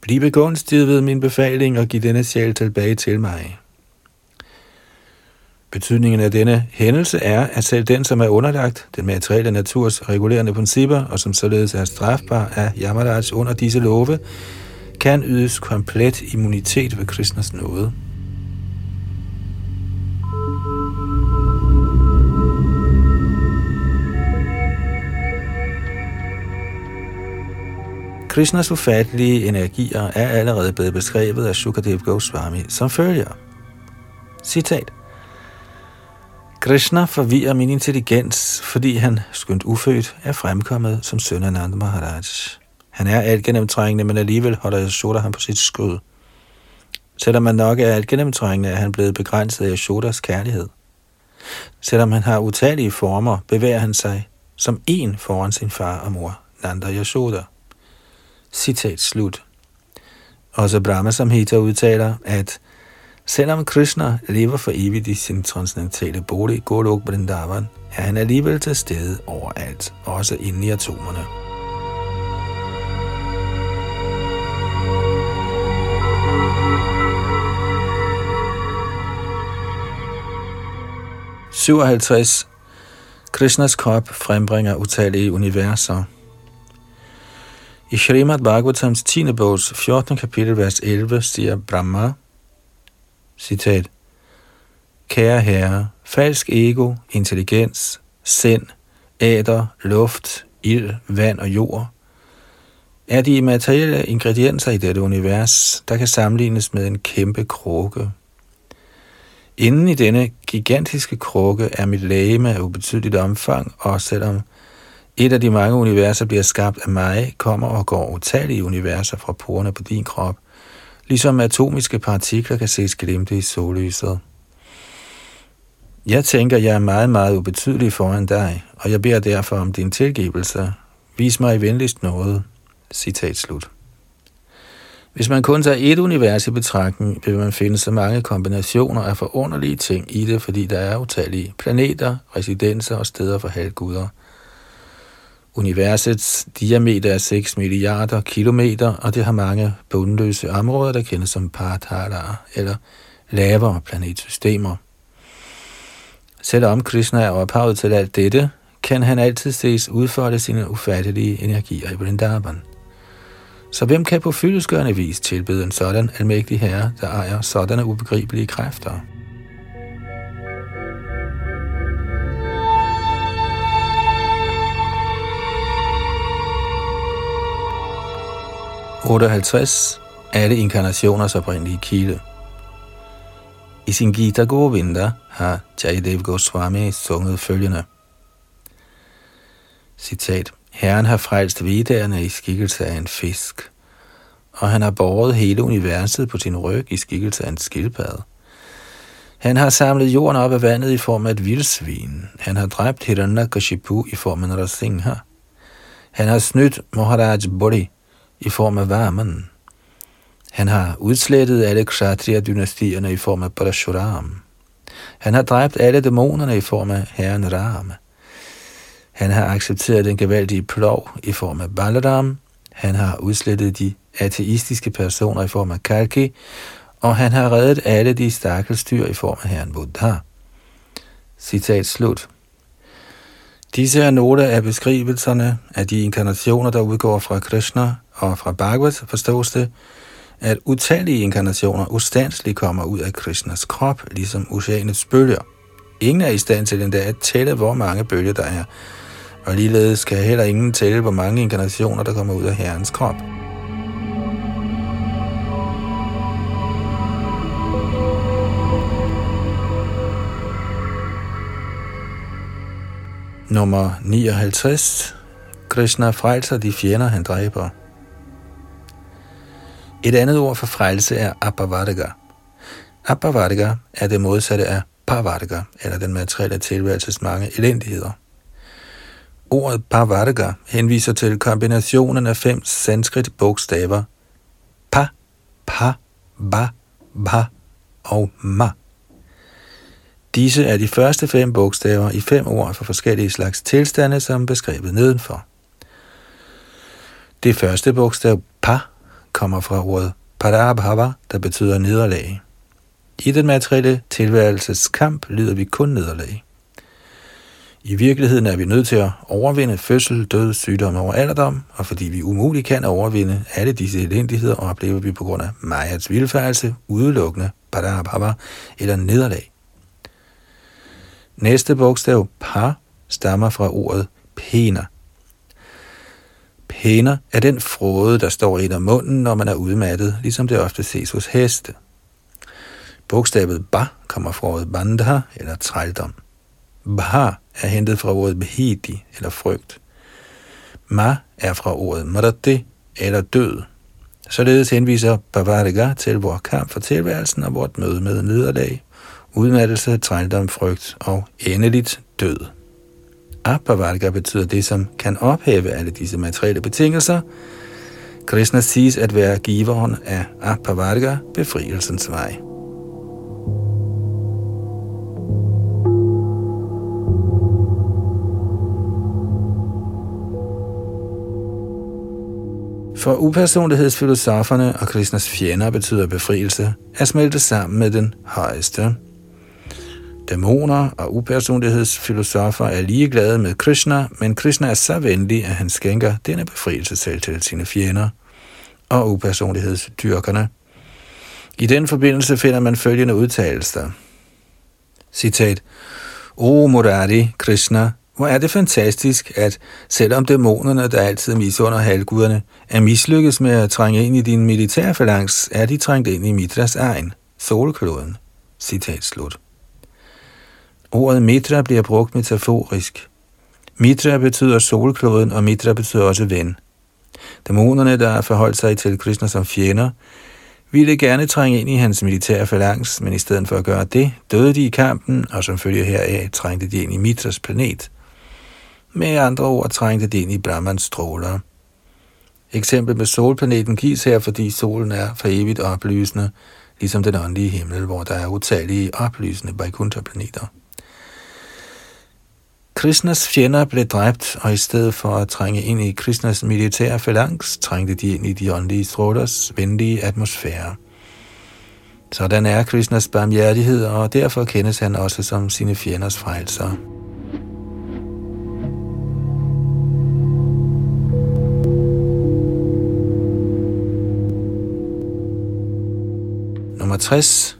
Bliv begunstiget ved min befaling og giv denne sjæl tilbage til mig. Betydningen af denne hændelse er, at selv den, som er underlagt den materielle naturs regulerende principper, og som således er strafbar af Yamaraj under disse love, kan ydes komplet immunitet ved Krishnas nåde. Krishnas ufattelige energier er allerede blevet beskrevet af Shukadev Goswami som følger. Citat. Krishna forvirrer min intelligens, fordi han, skønt ufødt, er fremkommet som søn af Nanda Maharaj. Han er alt gennemtrængende, men alligevel holder Yashoda ham på sit skød. Selvom man nok er alt gennemtrængende, er han blevet begrænset af Yashodas kærlighed. Selvom han har utallige former, bevæger han sig som en foran sin far og mor, Nanda Yashoda. Citat slut. Også Brahma Samhita udtaler, at Selvom Krishna lever for evigt i sin transcendentale bolig Golok Vrindavan, er han alligevel til stede overalt, også inde i atomerne. ...57. Krishnas krop frembringer utallige universer. I Srimad Bhagavatams 10. bogs 14. kapitel, vers 11, siger Brahma, Citat. Kære herre, falsk ego, intelligens, sind, æder, luft, ild, vand og jord er de materielle ingredienser i dette univers, der kan sammenlignes med en kæmpe krukke. Inden i denne gigantiske krukke er mit lægeme af ubetydeligt omfang, og selvom et af de mange universer bliver skabt af mig, kommer og går utallige universer fra porerne på din krop, ligesom atomiske partikler kan ses glimte i sollyset. Jeg tænker, jeg er meget, meget ubetydelig foran dig, og jeg beder derfor om din tilgivelse. Vis mig i venligst noget. Citat slut. Hvis man kun tager et univers i betragtning, vil man finde så mange kombinationer af forunderlige ting i det, fordi der er utallige planeter, residenser og steder for halvguder – Universets diameter er 6 milliarder kilometer, og det har mange bundløse områder, der kendes som parthaler eller lavere planetsystemer. Selvom Krishna er ophavet til alt dette, kan han altid ses udfolde sine ufattelige energier i Vrindavan. Så hvem kan på fyldesgørende vis tilbede en sådan almægtig herre, der ejer sådanne ubegribelige kræfter? 58. Alle inkarnationers oprindelige kilde. I sin Gita Govinda har Jayadev Goswami sunget følgende. Citat. Herren har frelst viderne i skikkelse af en fisk, og han har båret hele universet på sin ryg i skikkelse af en skildpadde. Han har samlet jorden op af vandet i form af et vildsvin. Han har dræbt Hiranyakashipu i form af Narasingha. Han har snydt Maharaj Bodhi i form af varmen. Han har udslettet alle kshatriya-dynastierne i form af Parashuram. Han har dræbt alle dæmonerne i form af herren Ram. Han har accepteret den gevaldige plov i form af Balaram. Han har udslettet de ateistiske personer i form af Kalki, og han har reddet alle de stakkelsdyr i form af herren Buddha. Citat slut. Disse er nogle af beskrivelserne af de inkarnationer, der udgår fra Krishna, og fra Bhagavad forstås det, at utallige inkarnationer ustandsligt kommer ud af Krishnas krop, ligesom oceanets bølger. Ingen er i stand til endda at tælle, hvor mange bølger der er, og ligeledes kan heller ingen tælle, hvor mange inkarnationer, der kommer ud af Herrens krop. Nummer 59. Krishna frelser de fjender, han dræber. Et andet ord for frelse er apavadaga. Apavadaga er det modsatte af pavadaga, eller den materielle tilværelses mange elendigheder. Ordet pavadaga henviser til kombinationen af fem sanskrit bogstaver pa, pa, ba, ba og ma. Disse er de første fem bogstaver i fem ord for forskellige slags tilstande, som beskrevet nedenfor. Det første bogstav pa kommer fra ordet parabhava, der betyder nederlag. I den materielle tilværelses kamp lider vi kun nederlag. I virkeligheden er vi nødt til at overvinde fødsel, død, sygdom og alderdom, og fordi vi umuligt kan overvinde alle disse elendigheder, oplever vi på grund af Mayas vilfærelse udelukkende parabhava eller nederlag. Næste bogstav, pa, stammer fra ordet pena. Pena er den frode, der står ind af munden, når man er udmattet, ligesom det ofte ses hos heste. Bogstavet ba kommer fra ordet bandha, eller trældom. Bha er hentet fra ordet behidi, eller frygt. Ma er fra ordet marati, eller død. Således henviser Bhavariga til vores kamp for tilværelsen og vort møde med nederlag, udmattelse, trældom, frygt og endeligt død. Apavarga betyder det, som kan ophæve alle disse materielle betingelser. Krishna siges at være giveren af Apavarga, befrielsens vej. For upersonlighedsfilosoferne og Krishnas fjender betyder befrielse at smelte sammen med den højeste. Dæmoner og upersonlighedsfilosofer er ligeglade med Krishna, men Krishna er så venlig, at han skænker denne befrielse selv til sine fjender og upersonlighedsdyrkerne. I den forbindelse finder man følgende udtalelser. Citat. O Murari Krishna, hvor er det fantastisk, at selvom dæmonerne, der altid misunder halvguderne, er mislykkes med at trænge ind i din militærfalangs, er de trængt ind i Mitras egen, solkloden. Citat slut. Ordet Mitra bliver brugt metaforisk. Mitra betyder solkloden, og Mitra betyder også ven. Dæmonerne, der har forholdt sig til Krishna som fjender, ville gerne trænge ind i hans militære falangs, men i stedet for at gøre det, døde de i kampen, og som følge heraf trængte de ind i Mitras planet. Med andre ord trængte de ind i Brahmans stråler. Eksempel med solplaneten gives her, fordi solen er for evigt oplysende, ligesom den åndelige himmel, hvor der er utallige oplysende Vaikuntha-planeter. Krishnas fjender blev dræbt, og i stedet for at trænge ind i Krishnas militære falangs, trængte de ind i de åndelige strålers venlige atmosfære. Sådan er Krishnas barmhjertighed, og derfor kendes han også som sine fjenders frelser. Nummer 60.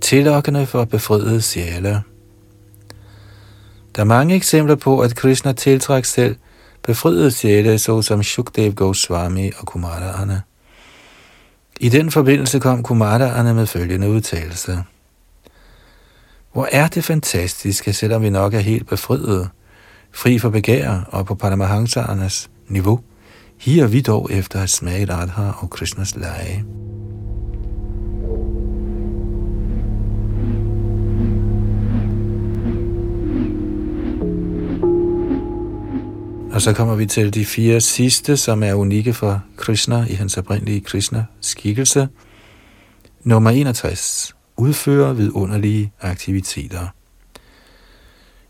Tillokkende for befriede sjæle. Der er mange eksempler på, at Krishna tiltrækker selv befriede sjæle, såsom Shukdev Goswami og Kumaraerne. I den forbindelse kom Kumaraerne med følgende udtalelse. Hvor er det fantastisk, at selvom vi nok er helt befriede, fri for begær og på Paramahansarernes niveau, higer vi dog efter at smage Radha og Krishnas lege. Og så kommer vi til de fire sidste, som er unikke for Krishna i hans oprindelige Krishna-skikkelse. Nummer 61. Udfører vidunderlige aktiviteter.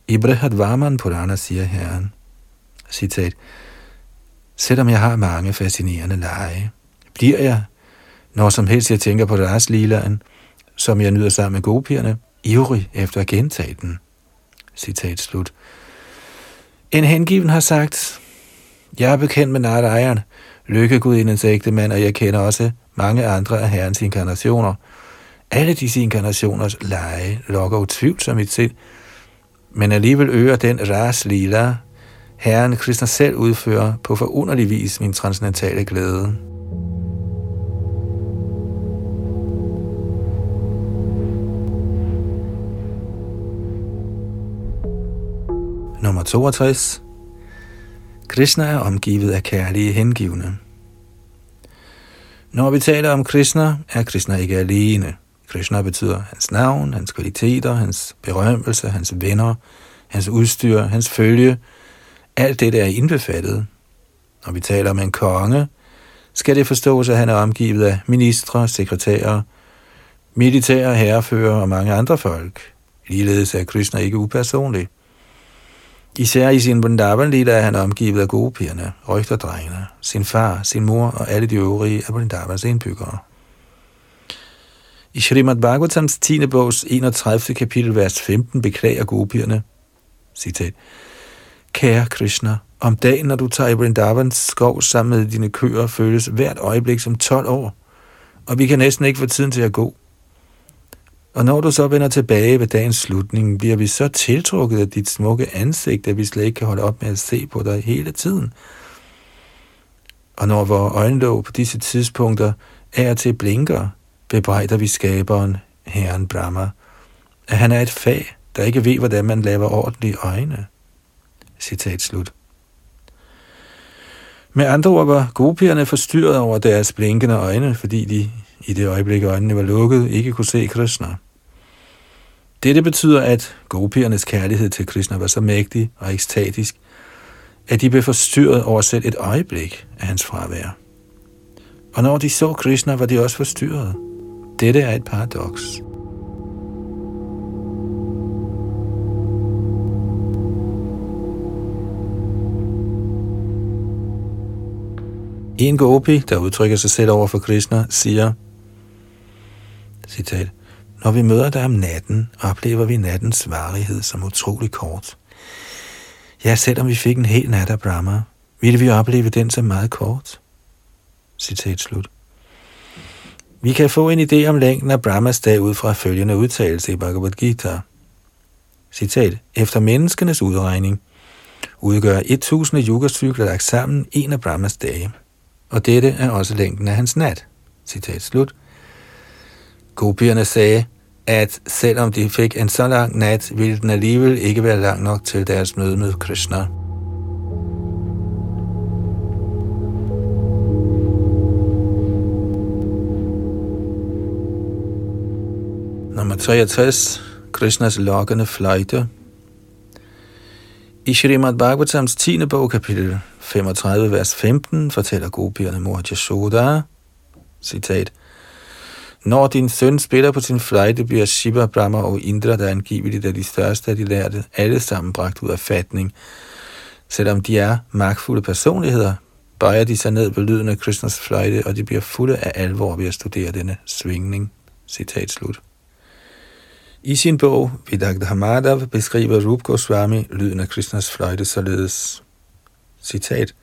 I Brihad Purana siger herren, citat, Selvom jeg har mange fascinerende lege, bliver jeg, når som helst jeg tænker på deres lilaen, som jeg nyder sammen med gopierne, ivrig efter at gentage den. Citat slut. En hengiven har sagt, jeg er bekendt med Narayana, lykkegudindens ægte mand, og jeg kender også mange andre af herrens inkarnationer. Alle disse inkarnationers lege lokker utvivlsomt mit sind, men alligevel øger den ras lila, Herren Krishna selv udfører på forunderlig vis min transcendentale glæde. Nummer 62. Krishna er omgivet af kærlige hengivne. Når vi taler om Krishna, er Krishna ikke alene. Krishna betyder hans navn, hans kvaliteter, hans berømmelse, hans venner, hans udstyr, hans følge. Alt det der er indbefattet. Når vi taler om en konge, skal det forstås, at han er omgivet af ministre, sekretærer, militære herrefører og mange andre folk. Ligeledes er Krishna ikke upersonlig. Især i sin Vrindavan er han omgivet af gode pigerne, rygterdrengene, sin far, sin mor og alle de øvrige af Vrindavans indbyggere. I Srimad Bhagavatams 10. bogs 31. kapitel, vers 15, beklager gopierne, citat, Kære Krishna, om dagen, når du tager i Vrindavans skov sammen med dine køer, føles hvert øjeblik som 12 år, og vi kan næsten ikke få tiden til at gå. Og når du så vender tilbage ved dagens slutning, bliver vi så tiltrukket af dit smukke ansigt, at vi slet ikke kan holde op med at se på dig hele tiden. Og når vores øjenlåg på disse tidspunkter er til blinker, bebrejder vi skaberen, Herren Brahma, at han er et fag, der ikke ved, hvordan man laver ordentlige øjne. Citat slut. Med andre ord var gopierne forstyrret over deres blinkende øjne, fordi de i det øjeblik øjnene var lukket, ikke kunne se Krishna. Dette betyder, at gopiernes kærlighed til Krishna var så mægtig og ekstatisk, at de blev forstyrret over selv et øjeblik af hans fravær. Og når de så Krishna, var de også forstyrret. Dette er et paradoks. En gopi, der udtrykker sig selv over for Krishna, siger, citat, Når vi møder dig om natten, oplever vi nattens varighed som utrolig kort. Ja, selvom vi fik en hel nat af Brahma, ville vi opleve den som meget kort. Citat slut. Vi kan få en idé om længden af Brahmas dag ud fra følgende udtalelse i Bhagavad Gita. Citat. Efter menneskenes udregning udgør 1000 yugacykler lagt sammen en af Brahmas dage, og dette er også længden af hans nat. Citat slut. Gopierne sagde, at selvom de fik en så lang nat, ville den alligevel ikke være lang nok til deres møde med Krishna. Nummer 63. Krishnas lokkende fløjte. I Srimad Bhagavatams 10. bog, kapitel 35, vers 15, fortæller gopierne mor Jashoda, citat, når din søn spiller på sin fløjte, bliver Shiva, Brahma og Indra, der angiveligt er de største af de lærte, alle sammen bragt ud af fatning. Selvom de er magtfulde personligheder, bøjer de sig ned på lyden af Krishnas fløjte, og de bliver fulde af alvor ved at studere denne svingning. Citat slut. I sin bog, Vidagda Madav, beskriver Rup Goswami lyden af Krishnas fløjte således. Citat.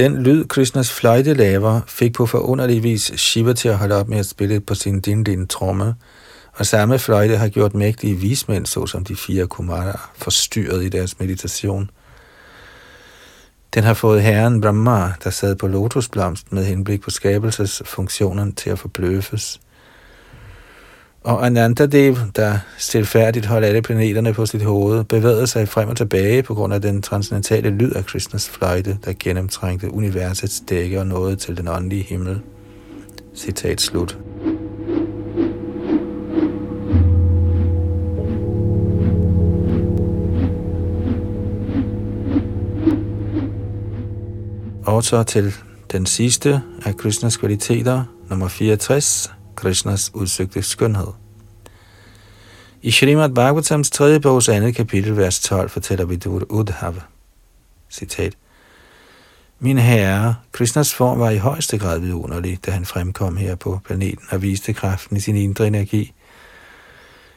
Den lyd, Krishnas fløjte laver, fik på forunderlig vis Shiva til at holde op med at spille på sin din tromme, og samme fløjte har gjort mægtige vismænd, såsom de fire kumarer, forstyrret i deres meditation. Den har fået herren Brahma, der sad på lotusblomst med henblik på skabelsesfunktionen til at forbløffes. Og Anandadev, der stilfærdigt holdt alle planeterne på sit hoved, bevægede sig frem og tilbage på grund af den transcendentale lyd af Krishnas fløjte, der gennemtrængte universets dække og nåede til den åndelige himmel. Citat slut. Og så til den sidste af Krishnas kvaliteter, nummer 64, Krishnas udsøgte skønhed. I Srimad Bhagavatams 3. bogs 2. kapitel, vers 12, fortæller Vidur Udhava. Citat. Min herre, Krishnas form var i højeste grad vidunderlig, da han fremkom her på planeten og viste kraften i sin indre energi.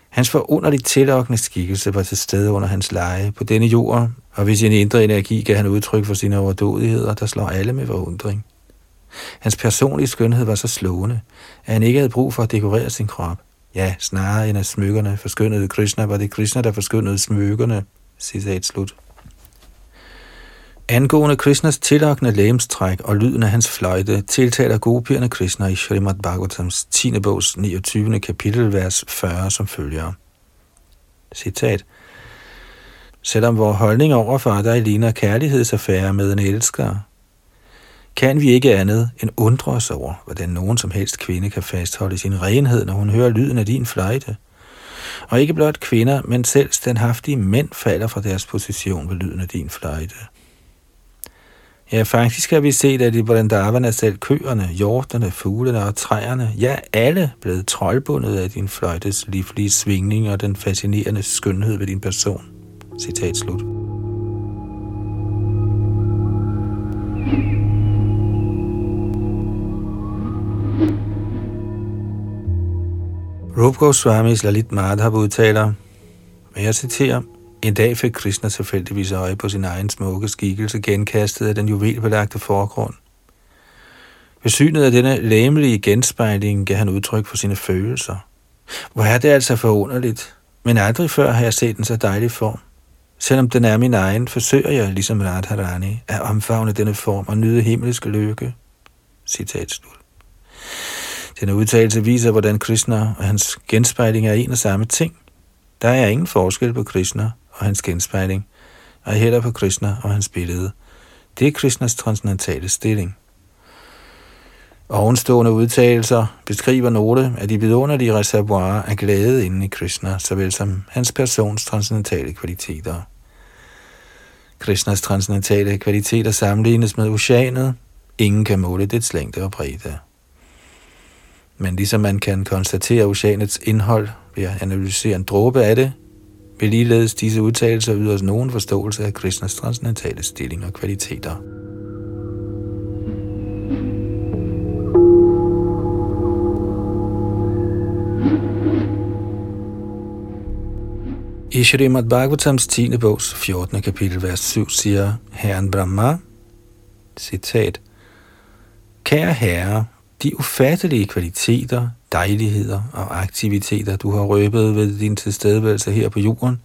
Hans forunderligt tillokkende skikkelse var til stede under hans leje på denne jord, og ved sin indre energi gav han udtryk for sine overdådigheder, der slår alle med forundring. Hans personlige skønhed var så slående, at han ikke havde brug for at dekorere sin krop. Ja, snarere end at smykkerne forskyndede Krishna, var det Krishna, der forskyndede smykkerne. Citat slut. Angående Krishnas tillokkende lægemstræk og lyden af hans fløjte, tiltaler gopierne Krishna i Srimad Bhagavatams 10. bogs 29. kapitel, vers 40, som følger. Citat. Selvom vores holdning overfor dig ligner kærlighedsaffære med en elsker, kan vi ikke andet end undre os over, hvordan nogen som helst kvinde kan fastholde sin renhed, når hun hører lyden af din fløjte. Og ikke blot kvinder, men selv standhaftige mænd falder fra deres position ved lyden af din fløjte. Ja, faktisk har vi set, at i Vrindavana selv køerne, hjorterne, fuglene og træerne, ja, alle blevet troldbundet af din fløjtes livlige svingning og den fascinerende skønhed ved din person. Citat slut. Rup Goswamis Lalit Madhav udtaler, og jeg citerer, en dag fik Krishna tilfældigvis øje på sin egen smukke skikkelse genkastet af den juvelbelagte forgrund. Ved synet af denne læmelige genspejling gav han udtryk for sine følelser. Hvor er det altså forunderligt, men aldrig før har jeg set en så dejlig form. Selvom den er min egen, forsøger jeg, ligesom Radharani, at omfavne denne form og nyde himmelsk lykke. Citat slut. Denne udtalelse viser, hvordan Krishna og hans genspejling er en og samme ting. Der er ingen forskel på Krishna og hans genspejling, og heller på Krishna og hans billede. Det er Krishnas transcendentale stilling. Ovenstående udtalelser beskriver nogle af de vidunderlige reservoirer af glæde inde i Krishna, såvel som hans persons transcendentale kvaliteter. Krishnas transcendentale kvaliteter sammenlignes med oceanet. Ingen kan måle dets længde og bredde. Men ligesom man kan konstatere oceanets indhold ved at analysere en dråbe af det, vil ligeledes disse udtalelser yde os nogen forståelse af Krishnas transcendentale stilling og kvaliteter. I Shrimad Bhagavatams 10. bogs 14. kapitel, vers 7 siger Herren Brahma, citat, Kære Herre, de ufattelige kvaliteter, dejligheder og aktiviteter, du har røbet ved din tilstedeværelse her på jorden,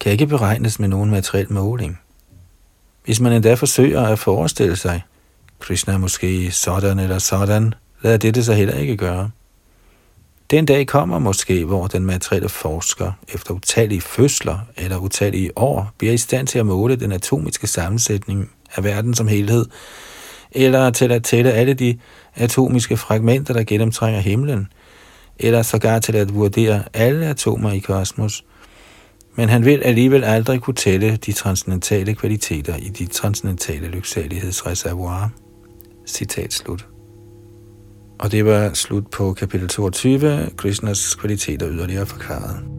kan ikke beregnes med nogen materiel måling. Hvis man endda forsøger at forestille sig, Krishna er måske sådan eller sådan, lader dette sig heller ikke gøre. Den dag kommer måske, hvor den materielle forsker efter utallige fødsler eller utallige år bliver i stand til at måle den atomiske sammensætning af verden som helhed, eller til at tælle alle de atomiske fragmenter, der gennemtrænger himlen, eller sågar til at vurdere alle atomer i kosmos. Men han vil alligevel aldrig kunne tælle de transcendentale kvaliteter i de transcendentale lyksalighedsreservoirer. Citat slut. Og det var slut på kapitel 22, Krishnas kvaliteter yderligere forklaret.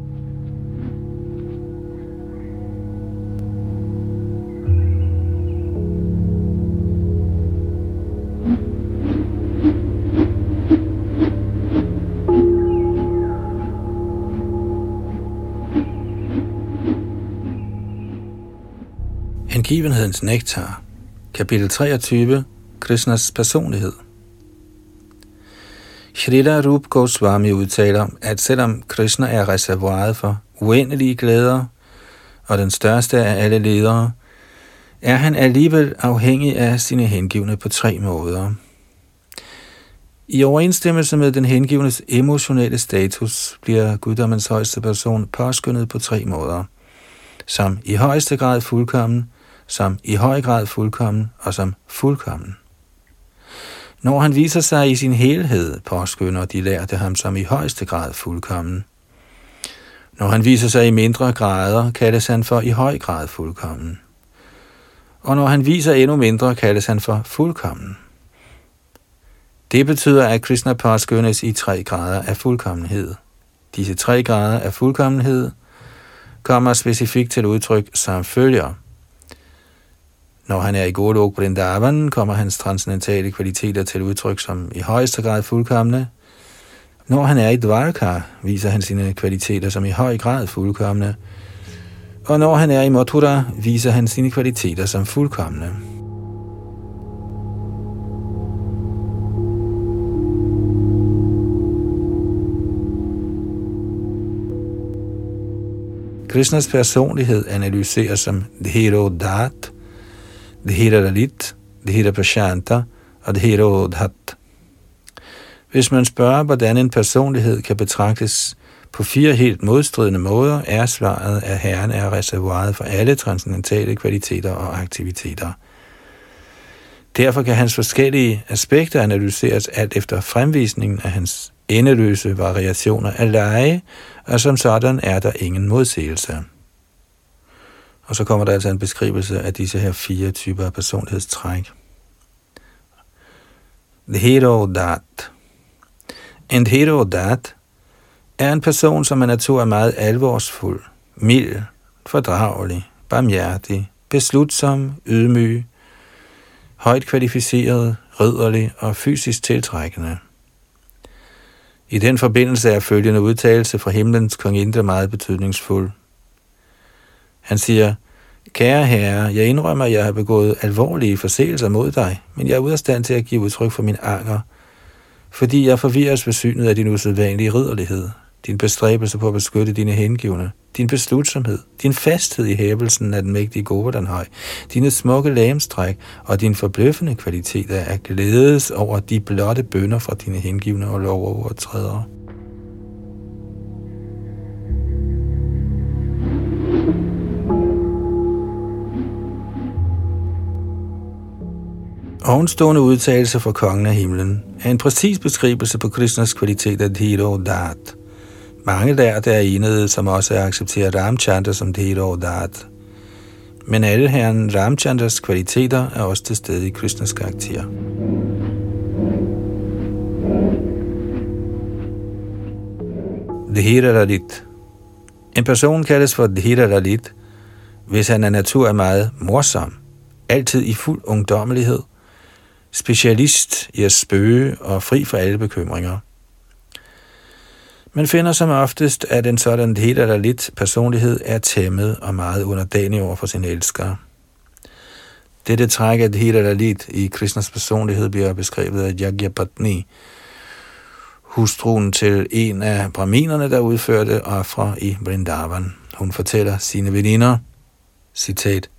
Hengivenhedens nektar, kapitel 23, Krishnas personlighed. Shrita Rup Goswami udtaler, at selvom Krishna er reservoiret for uendelige glæder og den største af alle ledere, er han alligevel afhængig af sine hengivne på tre måder. I overensstemmelse med den hengivnes emotionelle status bliver guddommens højeste person påskyndet på tre måder. Som i højeste grad fuldkommen, som i høj grad fuldkommen og som fuldkommen. Når han viser sig i sin helhed, påskynder de lærte ham som i højeste grad fuldkommen. Når han viser sig i mindre grader, kaldes han for i høj grad fuldkommen. Og når han viser endnu mindre, kaldes han for fuldkommen. Det betyder, at Krishna påskyndes i tre grader af fuldkommenhed. Disse tre grader af fuldkommenhed kommer specifikt til udtryk som følger. Når han er i Golok Vrindavan, kommer hans transcendentale kvaliteter til udtryk som i højeste grad fuldkommende. Når han er i Dvarka, viser han sine kvaliteter som i høj grad fuldkommende. Og når han er i Mathura, viser han sine kvaliteter som fuldkommende. Krishnas personlighed analyseres som Dhiro Dat, Dhira Lalit, Dhira Prashanta og Dhira Odhat. Hvis man spørger, hvordan en personlighed kan betragtes på fire helt modstridende måder, er svaret, at Herren er reservoiret for alle transcendentale kvaliteter og aktiviteter. Derfor kan hans forskellige aspekter analyseres alt efter fremvisningen af hans endeløse variationer af leje, og som sådan er der ingen modsigelse. Og så kommer der altså en beskrivelse af disse her fire typer af personlighedstræk. Dat. En Dat er en person, som er natur er meget alvorsfuld, mild, fordragelig, barmhjertig, beslutsom, ydmyg, højt kvalificeret, ridderlig og fysisk tiltrækkende. I den forbindelse er følgende udtalelse fra himlens konginde meget betydningsfuld. Han siger, Kære herre, jeg indrømmer, at jeg har begået alvorlige forseelser mod dig, men jeg er ude af stand til at give udtryk for min anger, fordi jeg forvirres ved synet af din usædvanlige ridderlighed din bestræbelse på at beskytte dine hengivne, din beslutsomhed, din fasthed i hævelsen af den mægtige Govardhanhøj, dine smukke lamstræk og din forbløffende kvalitet af at glædes over de blotte bønder fra dine hengivne og lovovertrædere. Ovenstående udtalelse fra kongen af himlen er en præcis beskrivelse på Krishnas kvalitet af Dhiro Dat – mange der, der er enede, som også accepterer Ramchandra som Dhiro Dat. Men alle herren Ramchandras kvaliteter er også til stede i Krishnas karakter. Dhira Lalit En person kaldes for Dhira Lalit, hvis han af natur er meget morsom, altid i fuld ungdommelighed, specialist i at spøge og fri for alle bekymringer – man finder som oftest, at en sådan helt eller lidt personlighed er tæmmet og meget underdanig over for sin elsker. Dette træk af helt eller lidt i Krishnas personlighed bliver beskrevet af Yagyapatni, hustruen til en af braminerne, der udførte ofre i Vrindavan. Hun fortæller sine veninder, citat,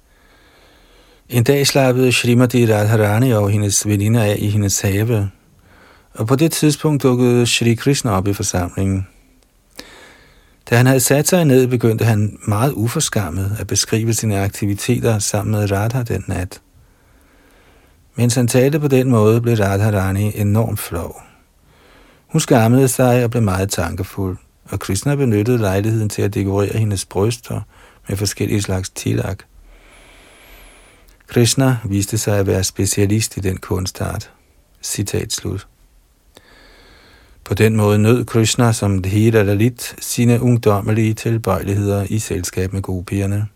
en dag slappede Srimati Radharani og hendes veninder af i hendes have, og på det tidspunkt dukkede Shri Krishna op i forsamlingen. Da han havde sat sig ned, begyndte han meget uforskammet at beskrive sine aktiviteter sammen med Radha den nat. Mens han talte på den måde, blev Radharani enormt flov. Hun skammede sig og blev meget tankefuld, og Krishna benyttede lejligheden til at dekorere hendes bryster med forskellige slags tilak. Krishna viste sig at være specialist i den kunstart. Citat slut. På den måde nød Krishna som det hele lidt sine ungdommelige tilbøjeligheder i selskab med gopierne.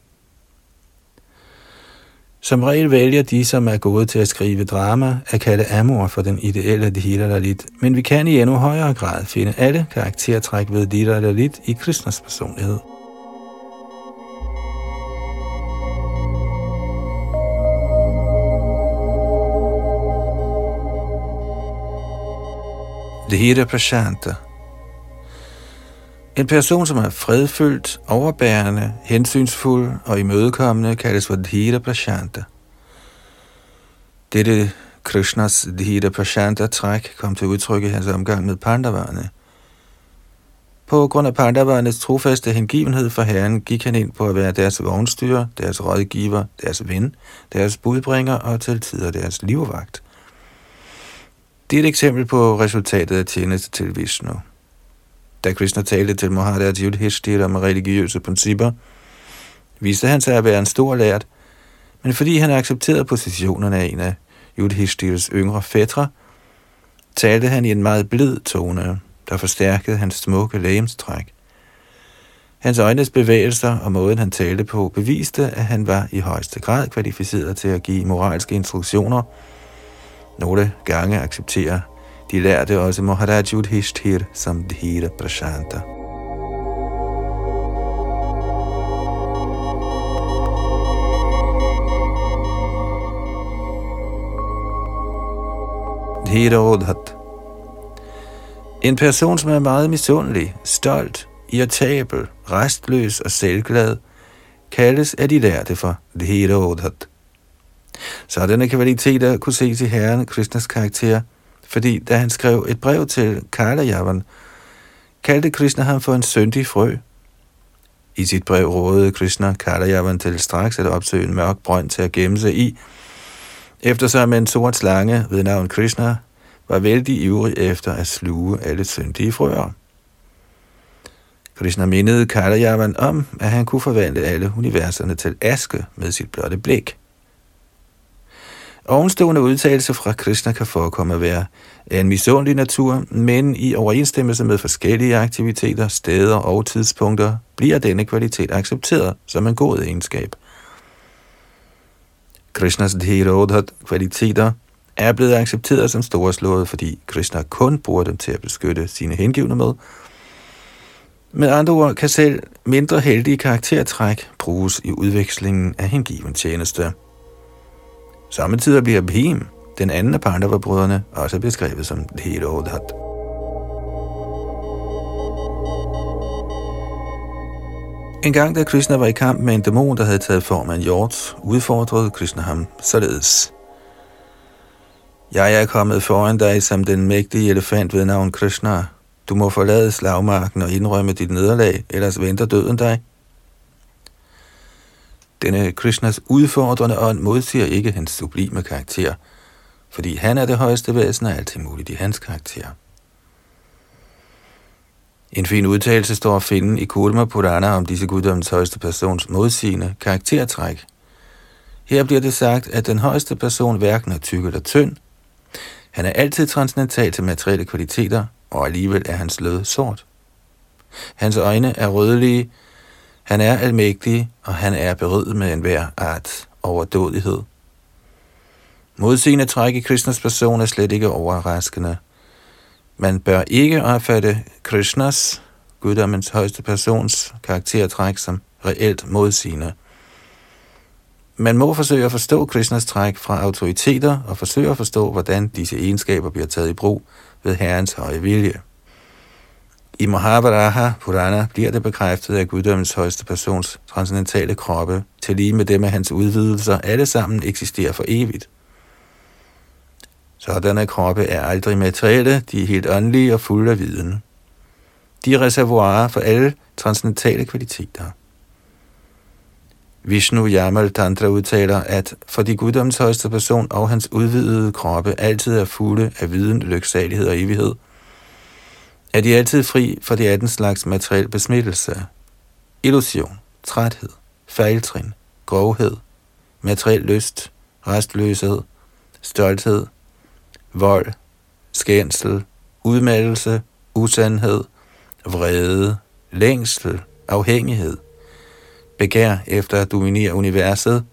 Som regel vælger de, som er gode til at skrive drama, at kalde Amor for den ideelle Dhira Lalit, men vi kan i endnu højere grad finde alle karaktertræk ved Dhira Lalit i Krishnas personlighed. Dhira Prashanta. En person, som er fredfyldt, overbærende, hensynsfuld og imødekommende, kaldes for Dhira Prashanta. Dette Krishnas Dhira Prashanta træk kom til udtryk i hans omgang med Pandavarne. På grund af Pandavarnes trofaste hengivenhed for Herren gik han ind på at være deres vognstyrer, deres rådgiver, deres ven, deres budbringer og til tider deres livvagt. Det er et eksempel på resultatet af tjeneste til Vishnu. Da Krishna talte til Maharaj Yudhishthira om religiøse principper, viste han sig at være en stor lært, men fordi han accepterede positionerne af en af Yudhishthires yngre fætre, talte han i en meget blid tone, der forstærkede hans smukke lægemstræk. Hans øjnes bevægelser og måden han talte på beviste, at han var i højeste grad kvalificeret til at give moralske instruktioner. Nogle gange accepterer de lærte også Maharaj Yudhishthir som Dhira Prashanta. Dhirodhat En person, som er meget misundelig, stolt, irritabel, restløs og selvglad, kaldes af de lærte for Dhirodhat. Sådanne kvaliteter kunne ses i Herren Krishnas karakter – fordi da han skrev et brev til Kalajavan, kaldte Krishna ham for en syndig frø. I sit brev rådede Krishna Kalajavan til straks at opsøge en mørk brønd til at gemme sig i, eftersom en sort slange ved navn Krishna var vældig ivrig efter at sluge alle syndige frøer. Krishna mindede Kalajavan om, at han kunne forvandle alle universerne til aske med sit blotte blik. Ovenstående udtalelse fra Krishna kan forekomme at være af en misundelig natur, men i overensstemmelse med forskellige aktiviteter, steder og tidspunkter bliver denne kvalitet accepteret som en god egenskab. Krishnas Dhirodhat kvaliteter er blevet accepteret som storslået, fordi Krishna kun bruger dem til at beskytte sine hengivne med. Med andre ord kan selv mindre heldige karaktertræk bruges i udvekslingen af hengiven tjeneste. Samtidig bliver Bhim, den anden af Pandava-brødrene, også beskrevet som Dhirodhat. En gang da Krishna var i kamp med en dæmon, der havde taget form af en hjort, udfordrede Krishna ham således. Jeg er kommet foran dig som den mægtige elefant ved navn Krishna. Du må forlade slagmarken og indrømme dit nederlag, ellers venter døden dig. Denne Krishnas udfordrende ånd modsiger ikke hans sublime karakter, fordi han er det højeste væsen af alt muligt i hans karakter. En fin udtalelse står at finde i Kulma Purana om disse guddommens højeste persons modsigende karaktertræk. Her bliver det sagt, at den højeste person hverken er tyk eller tynd. Han er altid transcendental til materielle kvaliteter, og alligevel er hans lød sort. Hans øjne er rødlige, han er almægtig, og han er berøvet med enhver art overdådighed. Modsigende træk i Krishnas person er slet ikke overraskende. Man bør ikke opfatte Krishnas, guddommens højeste persons, karaktertræk som reelt modsigende. Man må forsøge at forstå Krishnas træk fra autoriteter og forsøge at forstå, hvordan disse egenskaber bliver taget i brug ved Herrens høje vilje. I Mahabharata Purana bliver det bekræftet, at guddommens højeste persons transcendentale kroppe, til lige med dem af hans udvidelser, alle sammen eksisterer for evigt. Sådanne kroppe er aldrig materielle, de er helt åndelige og fulde af viden. De er reservoirer for alle transcendentale kvaliteter. Vishnu Yamal Tantra udtaler, at for de guddommens højeste person og hans udvidede kroppe altid er fulde af viden, lyksalighed og evighed – er de altid fri for de 18 slags materiel besmittelse. Illusion, træthed, fejltrin, grovhed, materiel lyst, restløshed, stolthed, vold, skændsel, udmattelse, usandhed, vrede, længsel, afhængighed, begær efter at dominere universet,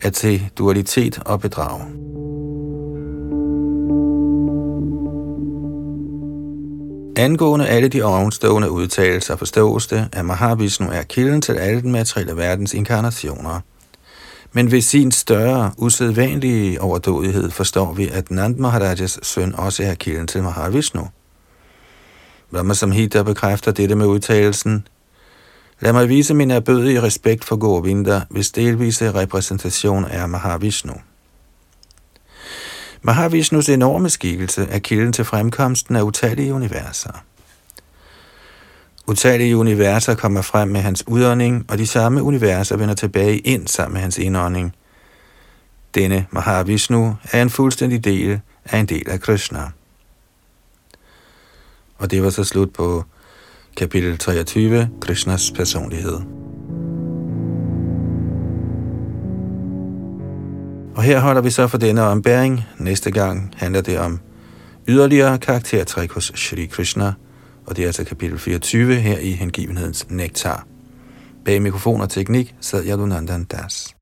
at se dualitet og bedrag. Angående alle de ovenstående udtalelser forstås det, at Mahavishnu er kilden til alle den materielle verdens inkarnationer. Men ved sin større, usædvanlige overdådighed forstår vi, at Nand Maharajas søn også er kilden til Mahavishnu. Brahma Samhita bekræfter dette med udtalelsen, Lad mig vise min erbødige respekt for Govinda, hvis delvise repræsentation er Mahavishnu. Mahavishnus enorme skikkelse er kilden til fremkomsten af utallige universer. Utallige universer kommer frem med hans udånding, og de samme universer vender tilbage ind sammen med hans indånding. Denne Mahavishnu er en fuldstændig del af en del af Krishna. Og det var så slut på kapitel 23, Krishnas personlighed. Og her holder vi så for denne ombæring. Næste gang handler det om yderligere karaktertræk hos Shri Krishna, og det er altså kapitel 24 her i hengivenhedens nektar. Bag mikrofon og teknik sad Yadunandan Das.